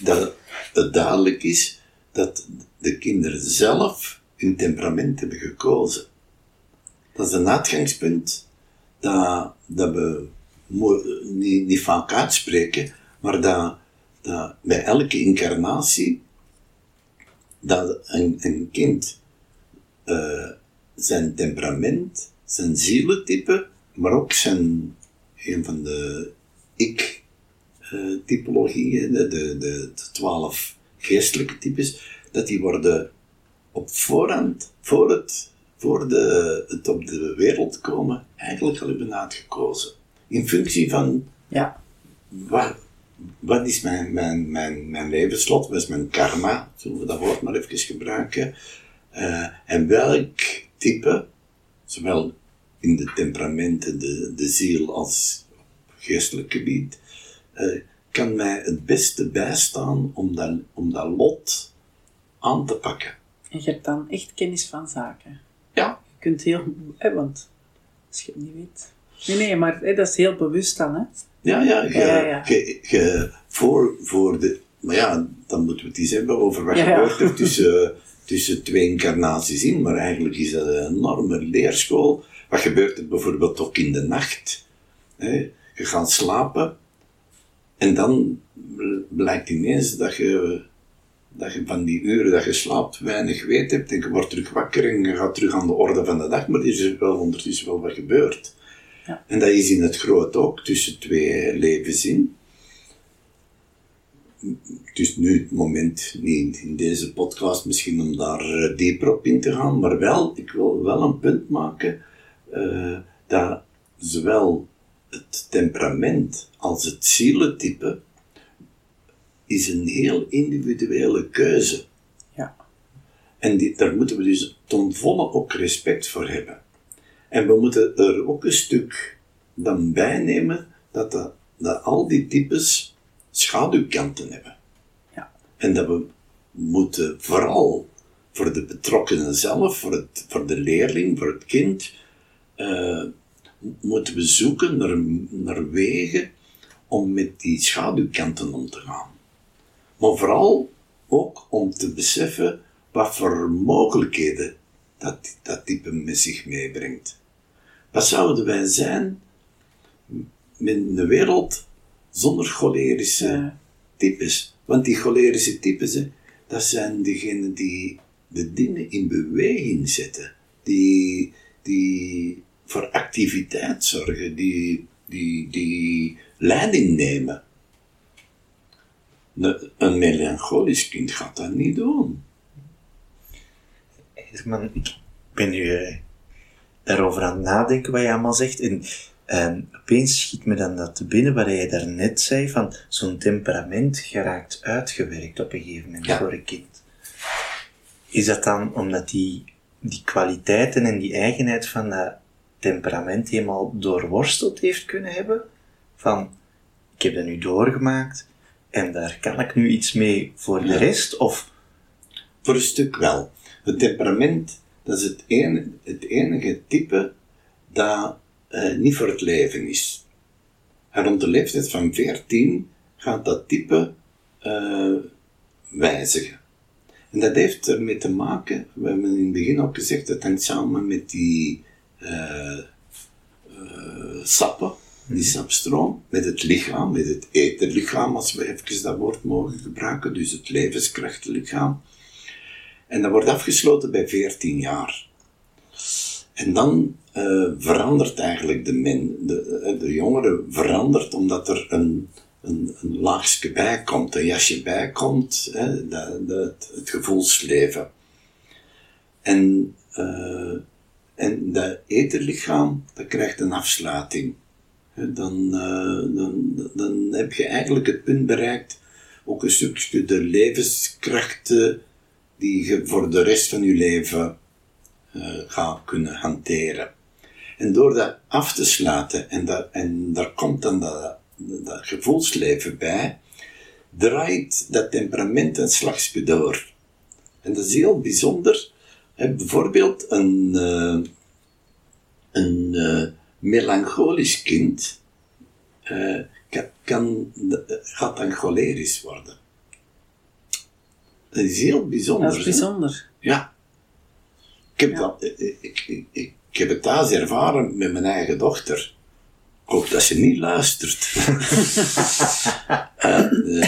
dat het duidelijk is dat de kinderen zelf hun temperament hebben gekozen. Dat is een uitgangspunt dat, dat we niet, niet vaak uitspreken, maar dat, dat bij elke incarnatie dat een, een kind eh, zijn temperament, zijn zielentype, maar ook zijn een van de ik-typologieën, de, de, de, de twaalf geestelijke types, dat die worden op voorhand, voor het, voor de, het op de wereld komen, eigenlijk al hebben uitgekozen. In functie van
Ja.
wat, wat is mijn, mijn, mijn, mijn levenslot, wat is mijn karma, zullen we dat woord maar even gebruiken, Eh, en welk type, zowel in de temperamenten, de, de ziel als op geestelijk gebied, eh, kan mij het beste bijstaan om dat, om dat lot aan te pakken.
En je hebt dan echt kennis van zaken.
Ja.
Je kunt heel, hè, want als je het niet weet. Nee, nee, maar hè, dat is heel bewust dan, hè?
Ja, ja, ge,
Ja, ja.
ge- ge- voor, voor de... Maar ja, dan moeten we het eens hebben over wat gebeurt er tussen, tussen twee incarnaties in. Maar eigenlijk is dat een enorme leerschool. Wat gebeurt er bijvoorbeeld ook in de nacht? Hè? Je gaat slapen en dan bl- blijkt ineens dat je, dat je van die uren dat je slaapt weinig weet hebt en je wordt terug wakker en je gaat terug aan de orde van de dag, maar er is wel ondertussen wel wat gebeurd.
Ja.
En dat is in het groot ook, tussen twee levens in. Het is nu het moment, niet in deze podcast misschien om daar eh, dieper op in te gaan, maar wel, ik wil wel een punt maken eh, dat zowel het temperament als het zielentype is een heel individuele keuze.
Ja.
En die, daar moeten we dus ten volle ook respect voor hebben. En we moeten er ook een stuk dan bij nemen dat, dat, dat al die types schaduwkanten hebben.
Ja.
En dat we moeten vooral voor de betrokkenen zelf, voor, het, voor de leerling, voor het kind, eh, moeten we zoeken naar, naar wegen om met die schaduwkanten om te gaan. Maar vooral ook om te beseffen wat voor mogelijkheden dat, dat type met zich meebrengt. Wat zouden wij zijn met een wereld zonder cholerische types? Want die cholerische types, hè, dat zijn degenen die de dingen in beweging zetten, die, die voor activiteit zorgen, die, die, die leiding nemen. Een, een melancholisch kind gaat dat niet doen.
Herman, ik ben nu eh, daarover aan het nadenken wat je allemaal zegt. En eh, opeens schiet me dan dat te binnen wat je daarnet zei, van zo'n temperament geraakt uitgewerkt op een gegeven moment
Ja.
voor een kind. Is dat dan omdat die, die kwaliteiten en die eigenheid van dat temperament helemaal doorworsteld heeft kunnen hebben? Van, ik heb dat nu doorgemaakt en daar kan ik nu iets mee voor de
Ja.
rest? Of,
Voor een stuk wel. Het temperament, dat is het, ene, het enige type dat eh, niet voor het leven is. En rond de leeftijd van 14 gaat dat type eh, wijzigen. En dat heeft ermee te maken, we hebben in het begin ook gezegd, dat hangt samen met die sappen, die sapstroom, met het lichaam, met het eterlichaam, als we even dat woord mogen gebruiken, dus het levenskrachtenlichaam. En dat wordt afgesloten bij 14 jaar. En dan eh, verandert eigenlijk de, men, de, eh, de jongere verandert omdat er een, een, een laagje bij komt, een jasje bij komt, hè, het gevoelsleven. En, eh, en dat eterlichaam, dat krijgt een afsluiting. Hè, Dan, eh, dan, dan heb je eigenlijk het punt bereikt, ook een stukje de levenskrachten die je voor de rest van je leven eh, gaat kunnen hanteren. En door dat af te sluiten, en, dat, en daar komt dan dat, dat gevoelsleven bij, draait dat temperament een slagje door. En dat is heel bijzonder. Bijvoorbeeld een, eh, een eh, melancholisch kind eh, kan, kan, gaat dan cholerisch worden. Dat is heel bijzonder.
Dat is bijzonder.
Ja. Ik heb,
Ja.
Dat, ik, ik, ik, ik heb het thuis ervaren met mijn eigen dochter. Ik hoop dat ze niet luistert. Ze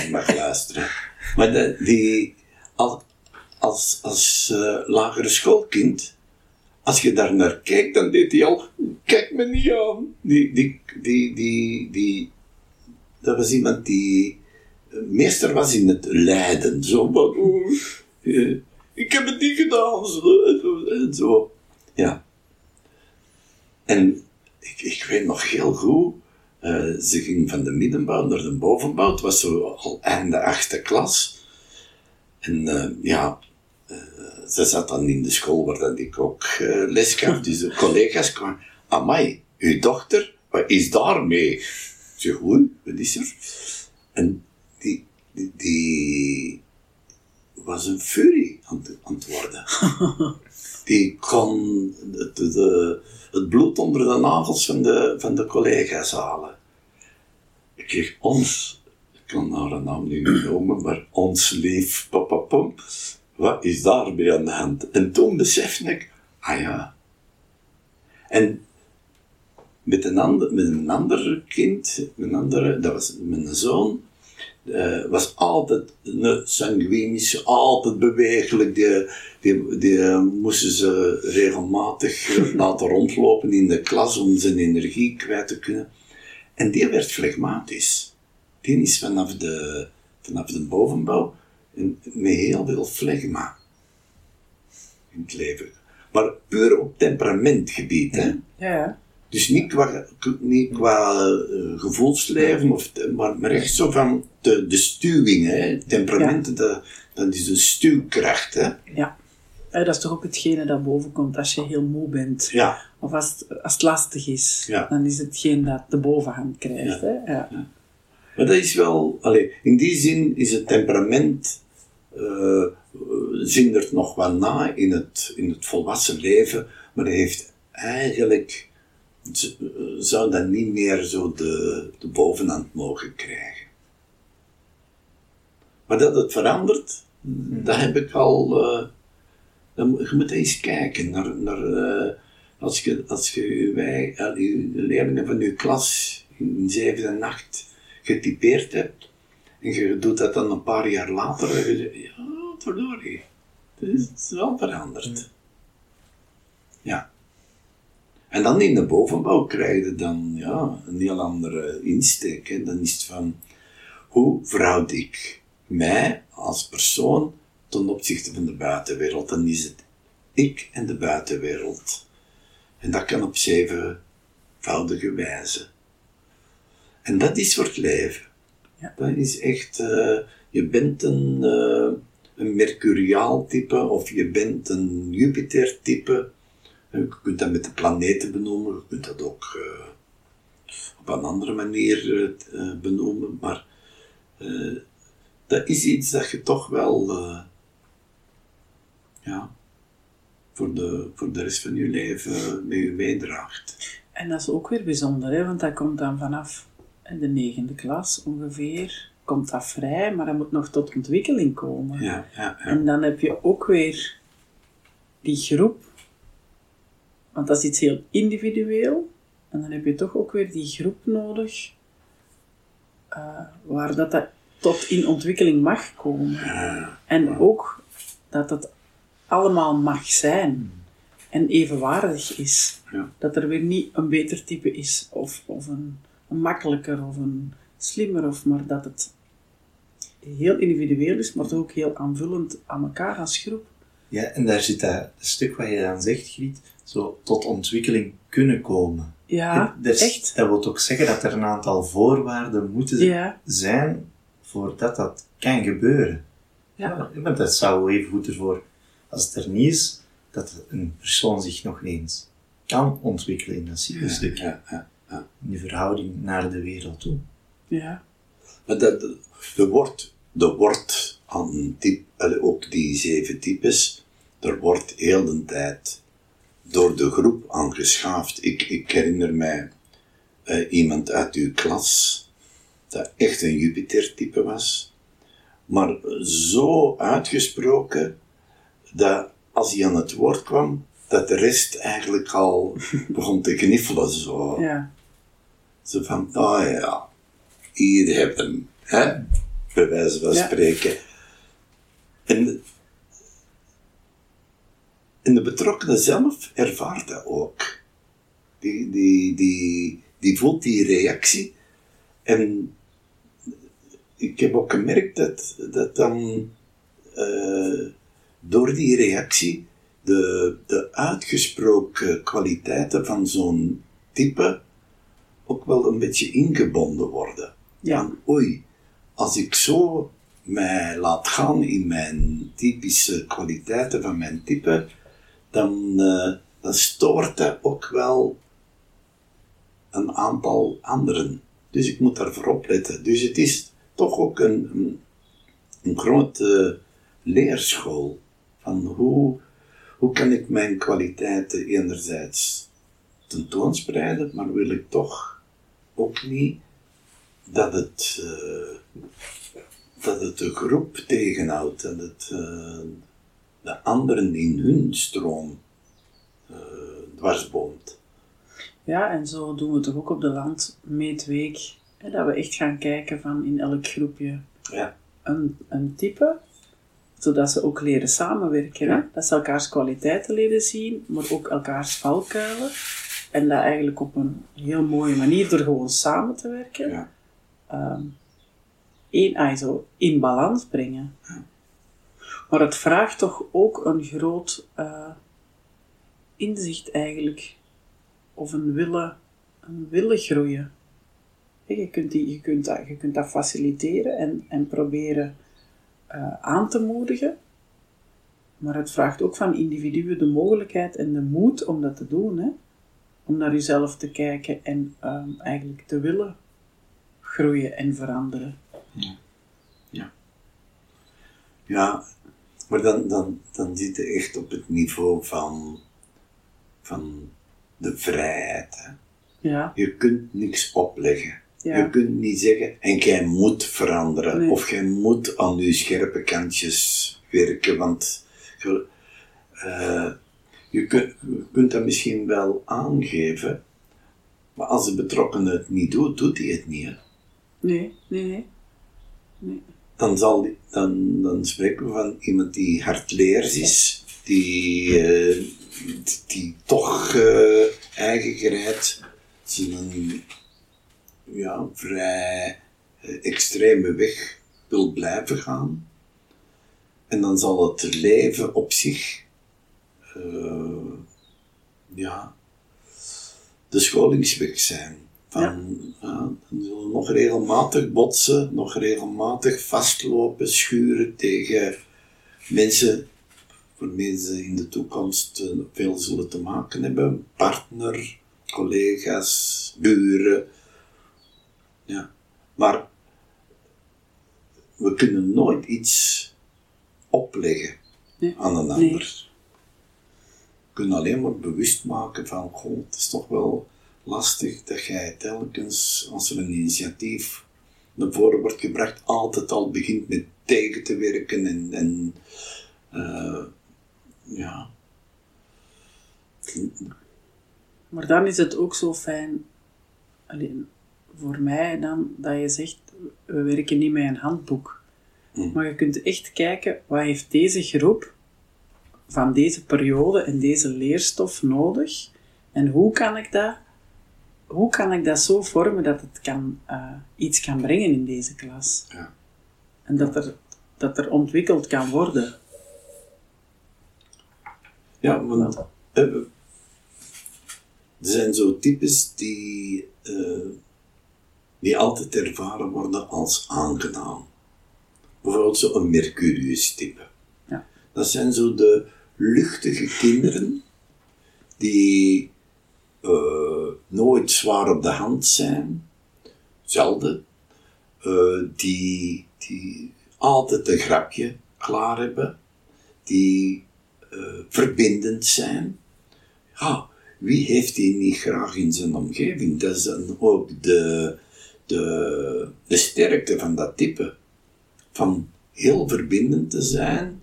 mag luisteren. Maar de, die, al- als, als eh, lagere schoolkind, als je daar naar kijkt, dan deed hij al, kijk me niet aan. Die, die, die, die, die, dat was iemand die eh, meester was in het lijden. Zo van, eh, ik heb het niet gedaan. Zo, en zo. Ja. En ik, ik weet nog heel goed, ze ging van de middenbouw naar de bovenbouw. Het was zo al einde achtste klas. En ja, ze zat dan in de school waar dat ik ook eh, les gaf. Dus de collega's kwamen, amai, uw dochter, wat is daarmee? Ik zeg, oei, wat is er? En die, die, die was een furie aan, het- aan het worden. die kon het, de, het bloed onder de nagels van de, van de collega's halen. Ik kreeg ons, ik kan haar naam niet noemen, maar ons lief papa pom, wat is daarmee aan de hand? En toen besefte ik, ah ja. En met een ander, met een ander kind, een andere, dat was mijn zoon, eh, was altijd een sanguinische, altijd bewegelijk. Die, die, die eh, moesten ze regelmatig eh, laten rondlopen in de klas om zijn energie kwijt te kunnen. En die werd flegmatisch. Die is vanaf de, vanaf de bovenbouw en met heel veel flegma in het leven. Maar puur op temperamentgebied. Hè?
Ja.
Dus niet qua, niet qua eh, gevoelsleven, of, maar, maar echt zo van de, de stuwing, hè. Temperamenten, dat, dat is de stuwkracht, hè.
Ja. Eh, dat is toch ook hetgene dat boven komt als je heel moe bent.
Ja,
Of als het, als het lastig is.
Ja.
Dan is het geen dat de bovenhand krijgt. Hè? Ja.
maar dat is wel, allee, in die zin is het temperament, eh zindert nog wel na in het, in het volwassen leven, maar heeft eigenlijk, zou dat niet meer zo de, de bovenhand mogen krijgen. Maar dat het verandert, dat heb ik al, eh, dan, je moet eens kijken naar, naar eh, als je, als je wij, je leerlingen van je klas in 7 en 8 getypeerd hebt, en je doet dat dan een paar jaar later, en je zegt, ja, verdorie, het is, het is wel veranderd. Ja. En dan in de bovenbouw krijg je dan ja, een heel andere insteek. Hè. Dan is het van, hoe verhoud ik mij als persoon ten opzichte van de buitenwereld? Dan is het ik en de buitenwereld. En dat kan op zevenvoudige wijze. En dat is voor het leven.
Ja.
Dat is echt, eh, je bent een, eh, een Mercuriaal type of je bent een Jupiter type. Je kunt dat met de planeten benoemen, je kunt dat ook eh, op een andere manier benoemen, maar dat is iets dat je toch wel ja, voor, de, voor de rest van je leven met je meedraagt.
En dat is ook weer bijzonder, hè? want dat komt dan vanaf de negende klas ongeveer. Komt dat vrij, maar dat moet nog tot ontwikkeling komen.
Ja, ja, ja.
En dan heb je ook weer die groep, want dat is iets heel individueel. En dan heb je toch ook weer die groep nodig, eh, waar dat, dat tot in ontwikkeling mag komen. En ook dat het allemaal mag zijn en evenwaardig is.
Ja.
Dat er weer niet een beter type is, of, of een makkelijker of een slimmer, of maar dat het heel individueel is, maar toch ook heel aanvullend aan elkaar als groep.
Ja, en daar zit dat stuk wat je dan zegt, Griet, zo tot ontwikkeling kunnen komen.
Ja,
Dus
echt.
Dat wil ook zeggen dat er een aantal voorwaarden moeten
Ja.
zijn voordat dat kan gebeuren.
Ja.
want dat zou even goed ervoor, als het er niet is, dat een persoon zich nog eens kan ontwikkelen in dat zielstuk.
Ja, ja, ja.
In verhouding naar de wereld toe.
Ja.
Maar dat, er wordt, er wordt aan een type, ook die zeven types, er wordt heel de tijd door de groep aangeschaafd. Ik, ik herinner mij eh, iemand uit uw klas, dat echt een Jupiter-type was, maar zo uitgesproken dat als hij aan het woord kwam, dat de rest eigenlijk al begon te kniffelen. Zo.
Ja.
Zo van, oh ja, hier heb je hem, hè? bij wijze van
Ja.
spreken. En, en de betrokkenen zelf ervaart dat ook. Die, die, die, die voelt die reactie. En ik heb ook gemerkt dat, dat dan eh, door die reactie de, de uitgesproken kwaliteiten van zo'n type ook wel een beetje ingebonden worden.
Ja.
Oei, als ik zo mij laat gaan in mijn typische kwaliteiten van mijn type, dan, eh, dan stoort dat ook wel een aantal anderen. Dus ik moet daarvoor opletten. Dus het is toch ook een, een, een grote leerschool van hoe, hoe kan ik mijn kwaliteiten enerzijds tentoonspreiden, maar wil ik toch ook niet dat het, eh, dat het de groep tegenhoudt, dat het eh, de anderen in hun stroom eh dwarsboomt.
Ja, en zo doen we toch ook op de landmeetweek. Hè, dat we echt gaan kijken van in elk groepje
Ja,
een, een type, zodat ze ook leren samenwerken. Hè? Dat ze elkaars kwaliteiten leren zien, maar ook elkaars valkuilen. En dat eigenlijk op een heel mooie manier, door gewoon samen te werken,
ja.
ehm één ah, zo in balans brengen. Maar het vraagt toch ook een groot eh, inzicht eigenlijk, of een willen een willen groeien. Je kunt, die, je, kunt dat, je kunt dat faciliteren en, en proberen uh, aan te moedigen. Maar het vraagt ook van individuen de mogelijkheid en de moed om dat te doen. Hè? Om naar jezelf te kijken en um, eigenlijk te willen groeien en veranderen.
Ja. Ja, ja maar dan, dan, dan zit je echt op het niveau van, van de vrijheid. Hè?
Ja.
Je kunt niks opleggen. Je kunt niet zeggen, en jij moet veranderen, of jij moet aan je scherpe kantjes werken, want je, uh, je, kunt, je kunt dat misschien wel aangeven, maar als de betrokkenen het niet doet, doet hij het niet. Hè?
Nee, nee, nee. nee.
Dan, zal, dan, dan spreken we van iemand die hardleers is, die, uh, die, toch uh, eigen gereid zijn ja, vrij eh, extreme weg wil blijven gaan. En dan zal het leven op zich, ja, de scholingsweg zijn. Van, ja. dan zullen nog regelmatig botsen, nog regelmatig vastlopen, schuren tegen mensen waarmee ze in de toekomst eh, veel zullen te maken hebben. Partner, collega's, buren ja. Maar we kunnen nooit iets opleggen aan een ander. Kunnen alleen maar bewust maken van, goh, het is toch wel lastig dat jij telkens, als er een initiatief naar voren wordt gebracht, altijd al begint met tegen te werken en, en uh, ja.
Maar dan is het ook zo fijn, alleen voor mij dan dat je zegt, we werken niet met een handboek. Hmm. Maar je kunt echt kijken, wat heeft deze groep van deze periode en deze leerstof nodig? En hoe kan ik dat, hoe kan ik dat zo vormen dat het kan, uh, iets kan brengen in deze klas?
Ja.
En dat er, dat er ontwikkeld kan worden.
Ja, want uh, er zijn zo types die uh, die altijd ervaren worden als aangenaam. Bijvoorbeeld zo'n Mercurius-type.
Ja.
Dat zijn zo de luchtige kinderen die uh, nooit zwaar op de hand zijn, zelden, uh, die, die altijd een grapje klaar hebben, die uh, verbindend zijn. Ja, wie heeft die niet graag in zijn omgeving? Dat is dan ook de, de, de sterkte van dat type. Van heel verbindend te zijn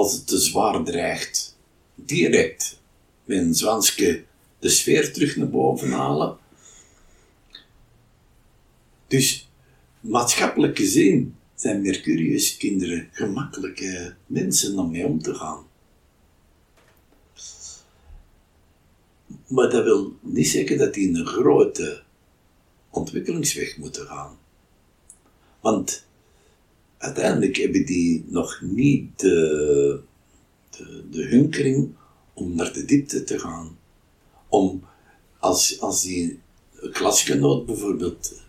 als het te zwaar dreigt. Direct een zwanske de sfeer terug naar boven halen. Dus maatschappelijk gezien zijn Mercurius kinderen gemakkelijke mensen om mee om te gaan. Maar dat wil niet zeggen dat die een grote ontwikkelingsweg moeten gaan. Want uiteindelijk hebben die nog niet de, de, de hunkering om naar de diepte te gaan. Om, als, als die klasgenoot bijvoorbeeld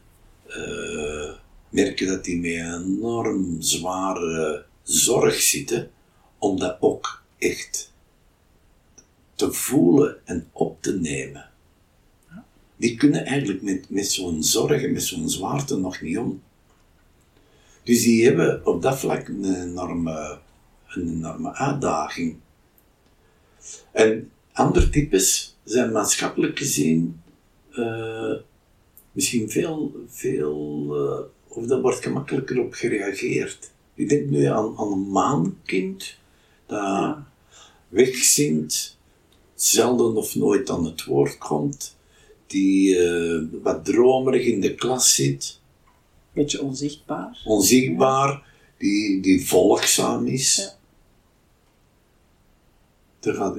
uh, merken dat die met een enorm zware zorg zitten, om dat ook echt te voelen en op te nemen die kunnen eigenlijk met, met zo'n zorgen, met zo'n zwaarte nog niet om. Dus die hebben op dat vlak een enorme, een enorme uitdaging. En andere types zijn maatschappelijk gezien uh, misschien veel, veel uh, of daar wordt gemakkelijker op gereageerd. Ik denk nu aan, aan een maankind dat ja. wegzinkt, zelden of nooit aan het woord komt die uh, wat dromerig in de klas zit.
Beetje onzichtbaar.
Onzichtbaar, die, die volgzaam is. Ja. Daar, gaat,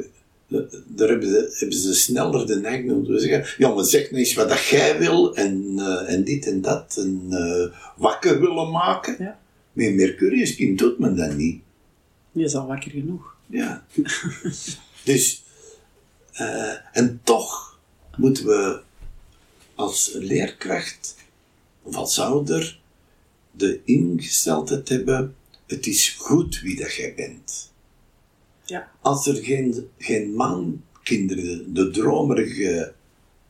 daar hebben, ze, hebben ze sneller de neiging om te zeggen: Ja, maar zeg nou eens wat dat jij wil en, uh, en dit en dat. En uh, wakker willen maken.
Ja.
Met Mercurius kind doet men dat niet.
Je is al wakker genoeg.
Ja. dus, en toch moeten we als leerkracht of als ouder de ingesteldheid hebben, het is goed wie dat jij bent.
Ja.
Als er geen, geen maankinderen, de dromerige,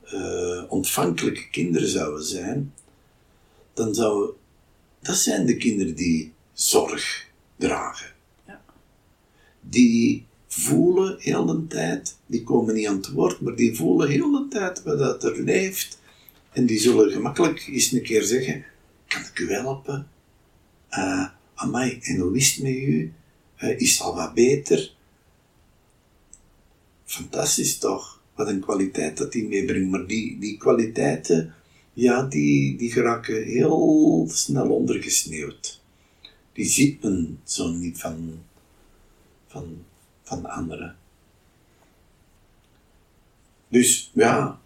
eh, ontvankelijke kinderen zouden zijn, dan zou dat zijn de kinderen die zorg dragen.
Ja.
Die voelen heel de tijd, die komen niet aan het woord, maar die voelen heel de tijd wat dat er leeft. En die zullen gemakkelijk eens een keer zeggen, kan ik u helpen? Uh, amai, en hoe is het met u? Uh, is al wat beter? Fantastisch toch? Wat een kwaliteit dat die meebrengt. Maar die, die kwaliteiten, ja, die, die geraken heel snel ondergesneeuwd. Die ziet men zo niet van, van, van anderen. Dus ja,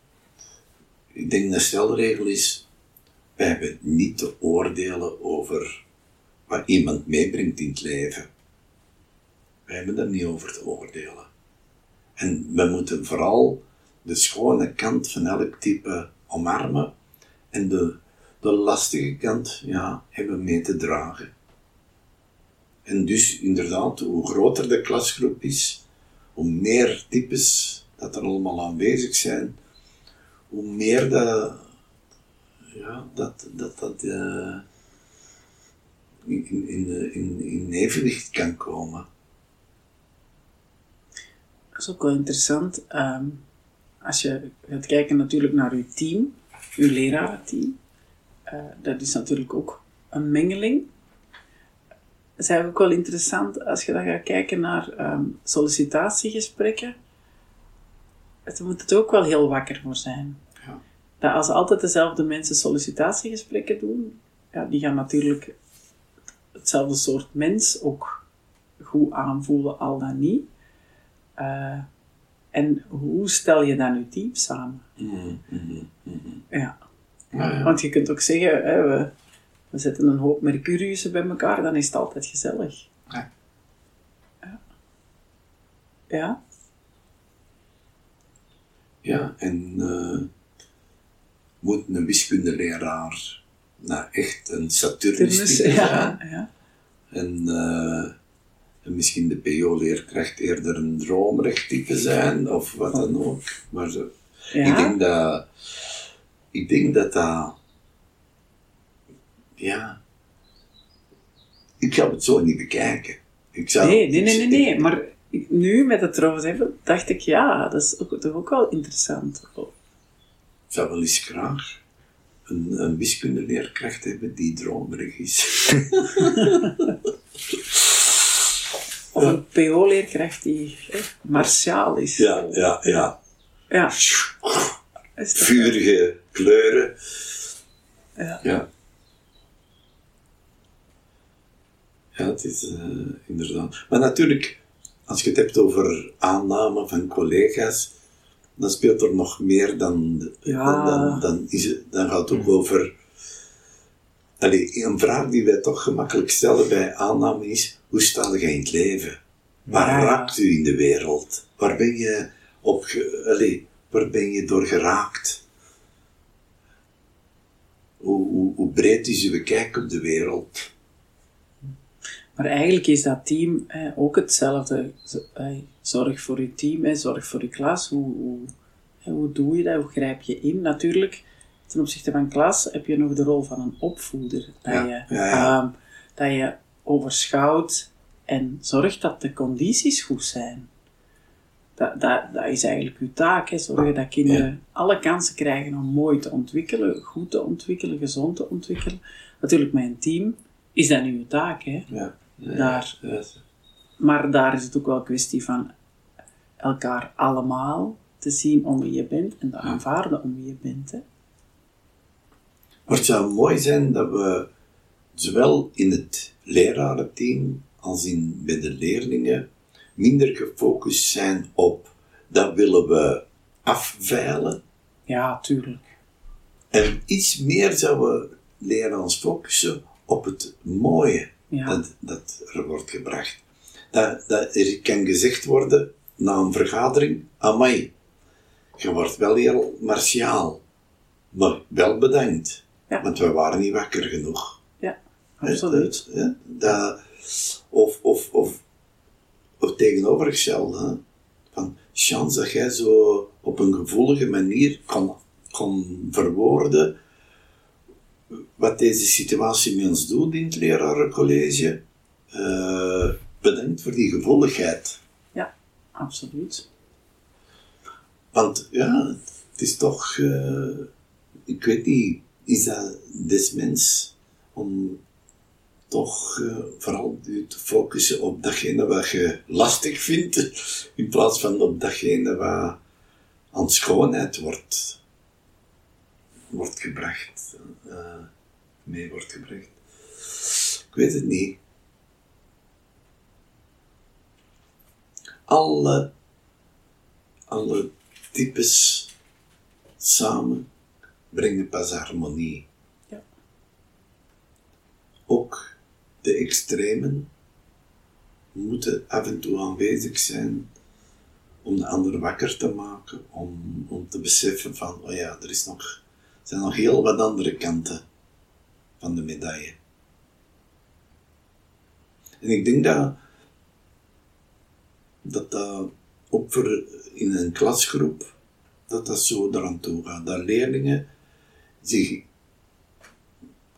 ik denk de stelregel is, wij hebben niet te oordelen over wat iemand meebrengt in het leven. Wij hebben daar niet over te oordelen. En we moeten vooral de schone kant van elk type omarmen en de, de lastige kant ja, hebben mee te dragen. En dus inderdaad, hoe groter de klasgroep is, hoe meer types dat er allemaal aanwezig zijn, hoe meer dat, ja, dat, dat, dat uh, in, in, in, in evenwicht kan komen.
Dat is ook wel interessant. Um, als je gaat kijken natuurlijk naar uw team, uw lerarenteam, uh, dat is natuurlijk ook een mengeling. Dat is eigenlijk ook wel interessant als je dan gaat kijken naar um, sollicitatiegesprekken. Het moet het ook wel heel wakker voor zijn.
Ja.
Dat als altijd dezelfde mensen sollicitatiegesprekken doen, ja, die gaan natuurlijk hetzelfde soort mens ook goed aanvoelen, al dan niet. Uh, en hoe stel je dan je team samen?
Mm, mm, mm,
ja. Want je kunt ook zeggen, hè, we, we zetten een hoop Mercuriussen bij elkaar, dan is het altijd gezellig.
Ja.
Ja. ja.
Ja, en uh, moet een wiskundeleraar nou echt een Saturnus
ja,
zijn?
ja.
En, uh, en misschien de PO-leerkracht eerder een dromerig type zijn, of wat dan ook. Maar zo,
Ja.
ik denk dat... Ik denk dat dat... Ja... Ik ga het zo niet bekijken. Ik zou,
Nee, nee, nee, nee, nee. Maar nu met het erover hebben, dacht ik, ja, dat is ook, toch ook wel interessant.
Ik zou wel eens graag een, een wiskundeleerkracht hebben die dromerig is.
Of een PO-leerkracht die hè, martiaal is.
ja, ja, ja.
Ja.
Vurige kleuren.
Ja.
Ja. Ja, het is eh, inderdaad. Maar natuurlijk, als je het hebt over aanname van collega's, dan speelt er nog meer dan.
Ja.
Dan, dan, is het, dan gaat het ook over. Allee, een vraag die wij toch gemakkelijk stellen bij aanname is: hoe sta je in het leven? Waar
Ja.
raakt u in de wereld? Waar ben je op. ge- Allee, waar ben je door geraakt? Hoe, hoe, hoe breed is uw kijk op de wereld?
Maar eigenlijk is dat team hè, ook hetzelfde. Zorg voor je team, hè, zorg voor je klas. Hoe, hoe, doe je dat? Hoe grijp je in? Natuurlijk, ten opzichte van klas heb je nog de rol van een opvoeder. Dat,
Ja,
je,
ja, ja.
dat je overschouwt en zorgt dat de condities goed zijn. Dat, dat, dat is eigenlijk uw taak. Hè. Zorgen dat kinderen alle kansen krijgen om mooi te ontwikkelen, goed te ontwikkelen, gezond te ontwikkelen. Natuurlijk, met een team is dat nu uw taak. Hè.
Ja,
Daar. Maar daar is het ook wel een kwestie van elkaar allemaal te zien om wie je bent en te aanvaarden om wie je bent. Hè.
Maar het zou mooi zijn dat we zowel in het lerarenteam als in, bij de leerlingen minder gefocust zijn op dat willen we afveilen
Ja, tuurlijk.
en iets meer zouden we leren ons focussen op het mooie
Ja.
dat, dat er wordt gebracht. Dat, dat er kan gezegd worden na een vergadering, amai, je wordt wel heel martiaal. Maar wel bedankt.
Ja.
Want we waren niet wakker genoeg.
Ja, absoluut.
hè, dat, of, of, of, of tegenovergestelde. Van, chance dat jij zo op een gevoelige manier kon, kon verwoorden wat deze situatie met ons doet in het lerarencollege. Eh, bedankt voor die gevoeligheid.
Ja, absoluut.
Want ja, het is toch, eh, ik weet niet, is dat des mens om toch eh, vooral je te focussen op datgene wat je lastig vindt, in plaats van op datgene wat aan schoonheid wordt, wordt gebracht, eh, mee wordt gebracht. Ik weet het niet. Alle alle types samen brengen pas harmonie.
Ja.
Ook de extremen moeten af en toe aanwezig zijn om de ander wakker te maken, om, om te beseffen van, oh ja, er is nog, zijn nog heel wat andere kanten van de medaille. En ik denk dat dat dat ook voor in een klasgroep, dat dat zo eraan toe gaat. Dat leerlingen zich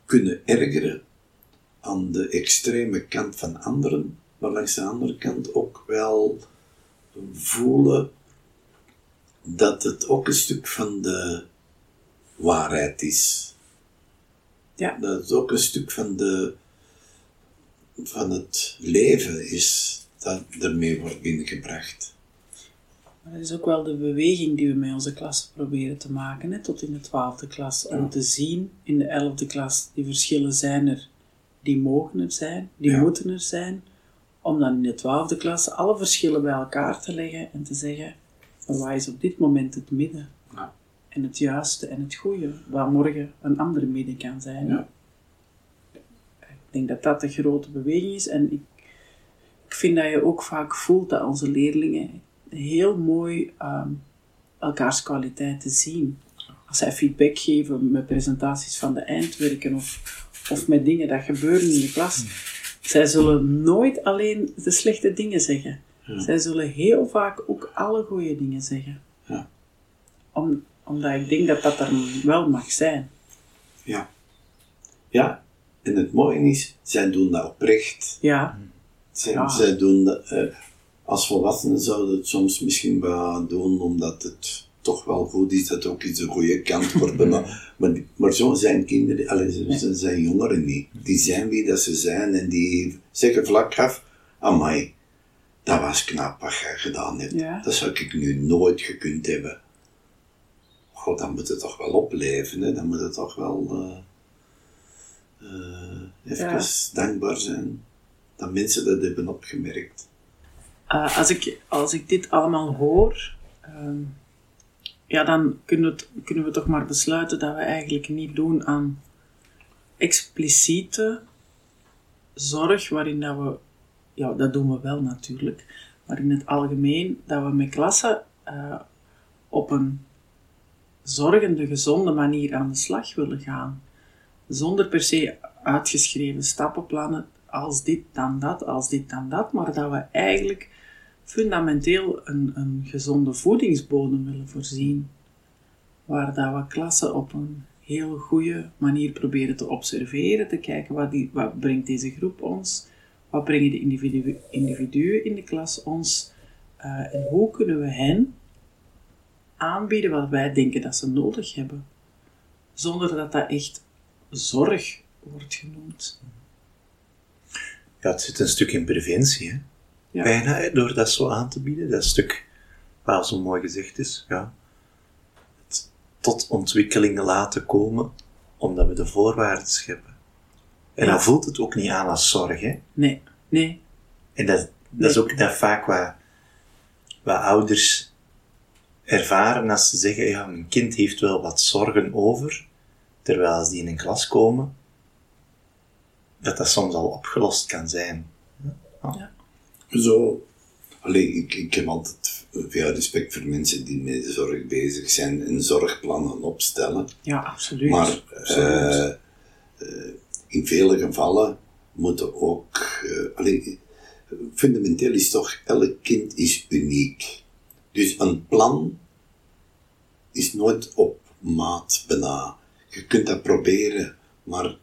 kunnen ergeren aan de extreme kant van anderen, maar langs de andere kant ook wel voelen dat het ook een stuk van de waarheid is.
Ja.
Dat het ook een stuk van, de, van het leven is dat ermee wordt binnengebracht.
Maar dat is ook wel de beweging die we met onze klas proberen te maken, hè, tot in de twaalfde klas. Om te zien in de elfde klas, die verschillen zijn er, die mogen er zijn, die
Ja.
moeten er zijn. Om dan in de twaalfde klas alle verschillen bij elkaar te leggen en te zeggen, waar is op dit moment het midden? En het juiste en het goede, waar morgen een andere midden kan zijn.
Ja.
Ik denk dat dat de grote beweging is. En ik, ik vind dat je ook vaak voelt dat onze leerlingen heel mooi ehm, elkaars kwaliteiten zien. Als zij feedback geven met presentaties van de eindwerken of, of met dingen dat gebeuren in de klas. Zij zullen nooit alleen de slechte dingen zeggen. Zij zullen heel vaak ook alle goede dingen zeggen.
Ja.
Om, omdat ik denk dat dat er wel mag zijn.
Ja. Ja, en het mooie is, zij doen dat oprecht.
Ja,
Zij,
Ja.
zij doen dat, eh, als volwassenen zouden het soms misschien wel doen omdat het toch wel goed is dat ook eens een goede kant wordt. maar, maar, zo zijn kinderen, allee, zo zo zijn jongeren niet. Die zijn wie dat ze zijn en die zeggen vlak af, amai, dat was knap wat jij gedaan hebt.
Ja.
Dat zou ik nu nooit gekund hebben. God, dan moet het toch wel opleven, hè? dan moet het toch wel eh, eh, even
Ja.
dankbaar zijn dat mensen dat hebben opgemerkt.
Eh, als, ik, als ik dit allemaal hoor, ehm, ja, dan kunnen we, het- kunnen we toch maar besluiten dat we eigenlijk niet doen aan expliciete zorg, waarin dat we, ja, dat doen we wel natuurlijk, maar in het algemeen dat we met klassen op een zorgende, gezonde manier aan de slag willen gaan. Zonder per se uitgeschreven stappenplannen, als dit dan dat, als dit dan dat, maar dat we eigenlijk fundamenteel een, een gezonde voedingsbodem willen voorzien. Waar dat we klassen op een heel goede manier proberen te observeren, te kijken wat, die, wat brengt deze groep ons, wat brengen de individu individuen in de klas ons, eh, en hoe kunnen we hen aanbieden wat wij denken dat ze nodig hebben, zonder dat dat echt zorg wordt genoemd.
Ja, het zit een stuk in preventie, hè.
Ja.
Bijna, door dat zo aan te bieden. Dat stuk, waar zo mooi gezegd is, ja. Het tot ontwikkeling laten komen, omdat we de voorwaarden scheppen. En
Ja.
dan voelt het ook niet aan als zorg, hè.
Nee, nee,
En dat, dat is ook dat vaak wat, wat ouders ervaren als ze zeggen, ja, mijn kind heeft wel wat zorgen over, terwijl als die in een klas komen, dat dat soms al opgelost kan zijn.
Zo, Allee, ik, ik heb altijd veel respect voor mensen die met de zorg bezig zijn en zorgplannen opstellen.
Ja, absoluut.
Maar
Absoluut.
eh, eh, in vele gevallen moeten ook. eh, allee, fundamenteel is toch, elk kind is uniek. Dus een plan is nooit op maat bijna. Je kunt dat proberen, maar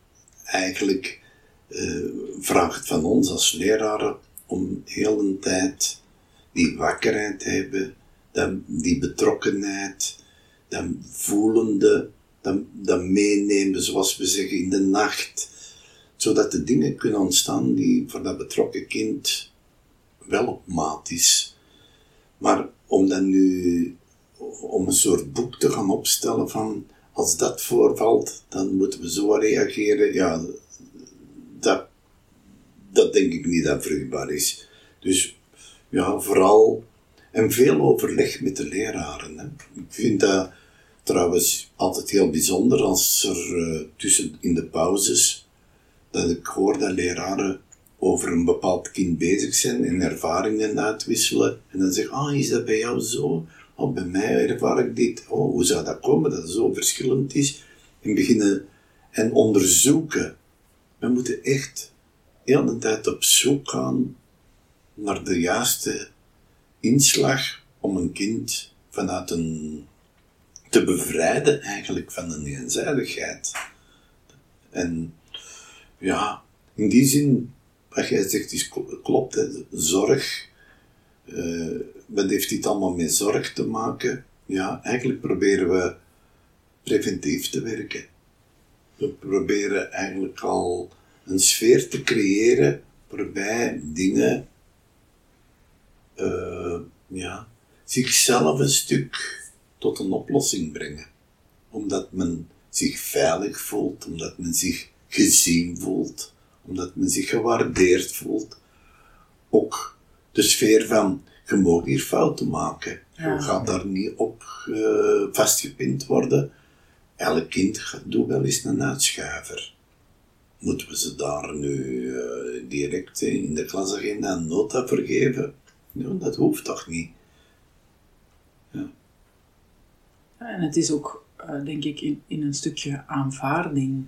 eigenlijk eh, vraagt het van ons als leraren om heel de tijd die wakkerheid te hebben, dat, die betrokkenheid, dat voelende, dat meenemen, zoals we zeggen, in de nacht. Zodat de dingen kunnen ontstaan die voor dat betrokken kind wel op maat is. Maar om dan nu, om een soort boek te gaan opstellen van, als dat voorvalt, dan moeten we zo reageren, ja, dat, dat denk ik niet dat vruchtbaar is. Dus ja, vooral, en veel overleg met de leraren. Hè. Ik vind dat trouwens altijd heel bijzonder als er eh, tussen in de pauzes, dat ik hoor dat leraren over een bepaald kind bezig zijn en ervaringen uitwisselen. En dan zeggen, ah, is dat bij jou zo? Oh, bij mij ervaar ik dit. Oh, hoe zou dat komen dat het zo verschillend is? En beginnen en onderzoeken. We moeten echt heel de tijd op zoek gaan naar de juiste inslag om een kind vanuit een te bevrijden eigenlijk van een eenzijdigheid. En ja, in die zin, wat jij zegt is kl- klopt, zorg. eh, wat heeft dit allemaal met zorg te maken? Ja, eigenlijk proberen we preventief te werken. We proberen eigenlijk al een sfeer te creëren waarbij dingen eh, ja, zichzelf een stuk tot een oplossing brengen. Omdat men zich veilig voelt, omdat men zich gezien voelt, omdat men zich gewaardeerd voelt. Ook de sfeer van, je mag hier fouten maken.
Ja.
Je gaat daar niet op eh, vastgepind worden. Elk kind gaat- doet wel eens een uitschuiver. Moeten we ze daar nu eh, direct in de klasagenda een nota voor geven? Nee, dat hoeft toch niet?
Ja, En het is ook, eh, denk ik, in, in een stukje aanvaarding.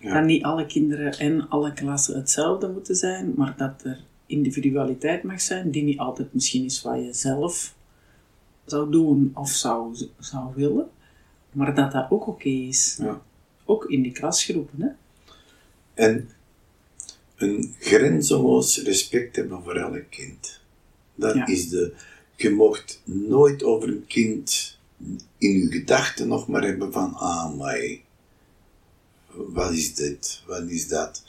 Ja.
Dat niet alle kinderen en alle klassen hetzelfde moeten zijn, maar dat er individualiteit mag zijn, die niet altijd misschien is wat je zelf zou doen of zou, zou willen, maar dat dat ook oké is.
Ja.
Ook in die klasgroepen, hè?
En een grenzeloos respect hebben voor elk kind. Dat
Ja.
is de... Je mocht nooit over een kind in je gedachten nog maar hebben van, ah, maar wat is dit, wat is dat?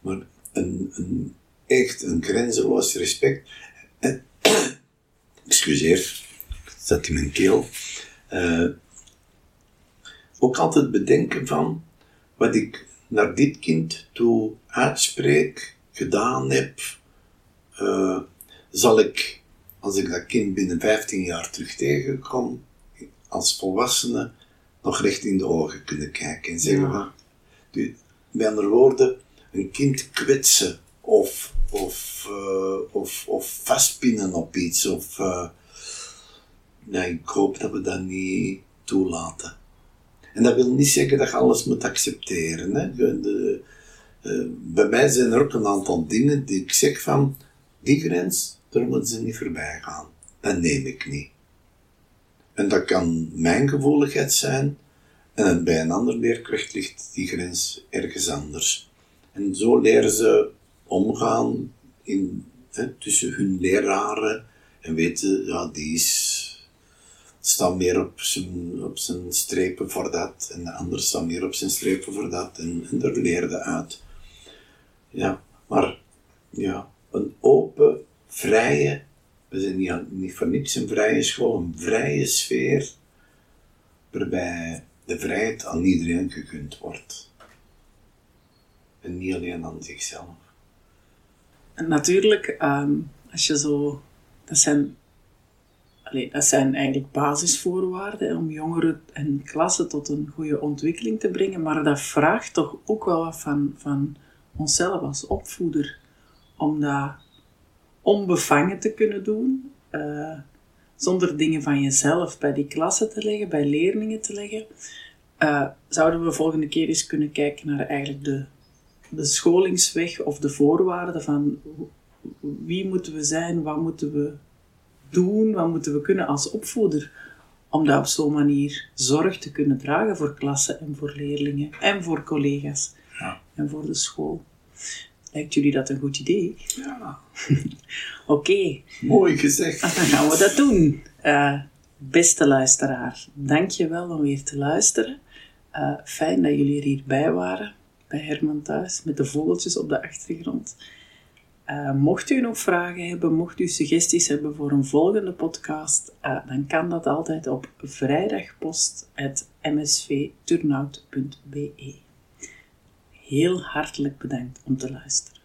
Maar een, een, echt een grenzeloos respect. En, excuseer, het zat in mijn keel. Eh, ook altijd bedenken van wat ik naar dit kind toe uitspreek, gedaan heb, eh, zal ik, als ik dat kind binnen 15 jaar terug tegenkom, als volwassene, nog recht in de ogen kunnen kijken en zeggen
Ja.
Met andere woorden, een kind kwetsen of, of, eh, of, of vastpinnen op iets. Of, eh, nee, ik hoop dat we dat niet toelaten. En dat wil niet zeggen dat je alles moet accepteren. Hè. De- eh, bij mij zijn er ook een aantal dingen die ik zeg van, die grens, daar moeten ze niet voorbij gaan. Dat neem ik niet. En dat kan mijn gevoeligheid zijn, en bij een ander leerkracht ligt die grens ergens anders. En zo leren ze omgaan in, hè, tussen hun leraren en weten, ja, die staat meer op zijn, op zijn strepen voor dat en de ander staat meer op zijn strepen voor dat en, en leerde uit. Ja, maar ja, een open, vrije, we zijn niet, niet voor niks een vrije school, een vrije sfeer waarbij de vrijheid aan iedereen gegund wordt. En niet alleen aan zichzelf.
En natuurlijk, ehm, als je zo... Dat zijn, dat zijn eigenlijk basisvoorwaarden om jongeren en klassen tot een goede ontwikkeling te brengen. Maar dat vraagt toch ook wel wat van, van onszelf als opvoeder. Om dat onbevangen te kunnen doen, eh, zonder dingen van jezelf bij die klassen te leggen, bij leerlingen te leggen, eh, zouden we volgende keer eens kunnen kijken naar eigenlijk de, de scholingsweg of de voorwaarden van wie moeten we zijn, wat moeten we doen, wat moeten we kunnen als opvoeder, om dat op zo'n manier zorg te kunnen dragen voor klassen en voor leerlingen en voor collega's
Ja.
en voor de school. Lijkt jullie dat een goed idee?
Ja,
Oké,
mooi gezegd.
dan gaan we dat doen. Eh, beste luisteraar, dank je wel om weer te luisteren. Eh, fijn dat jullie er hierbij waren, bij Herman thuis, met de vogeltjes op de achtergrond. Eh, mocht u nog vragen hebben, mocht u suggesties hebben voor een volgende podcast, dan kan dat altijd op vrijdagpost.msvturnout.be. Heel hartelijk bedankt om te luisteren.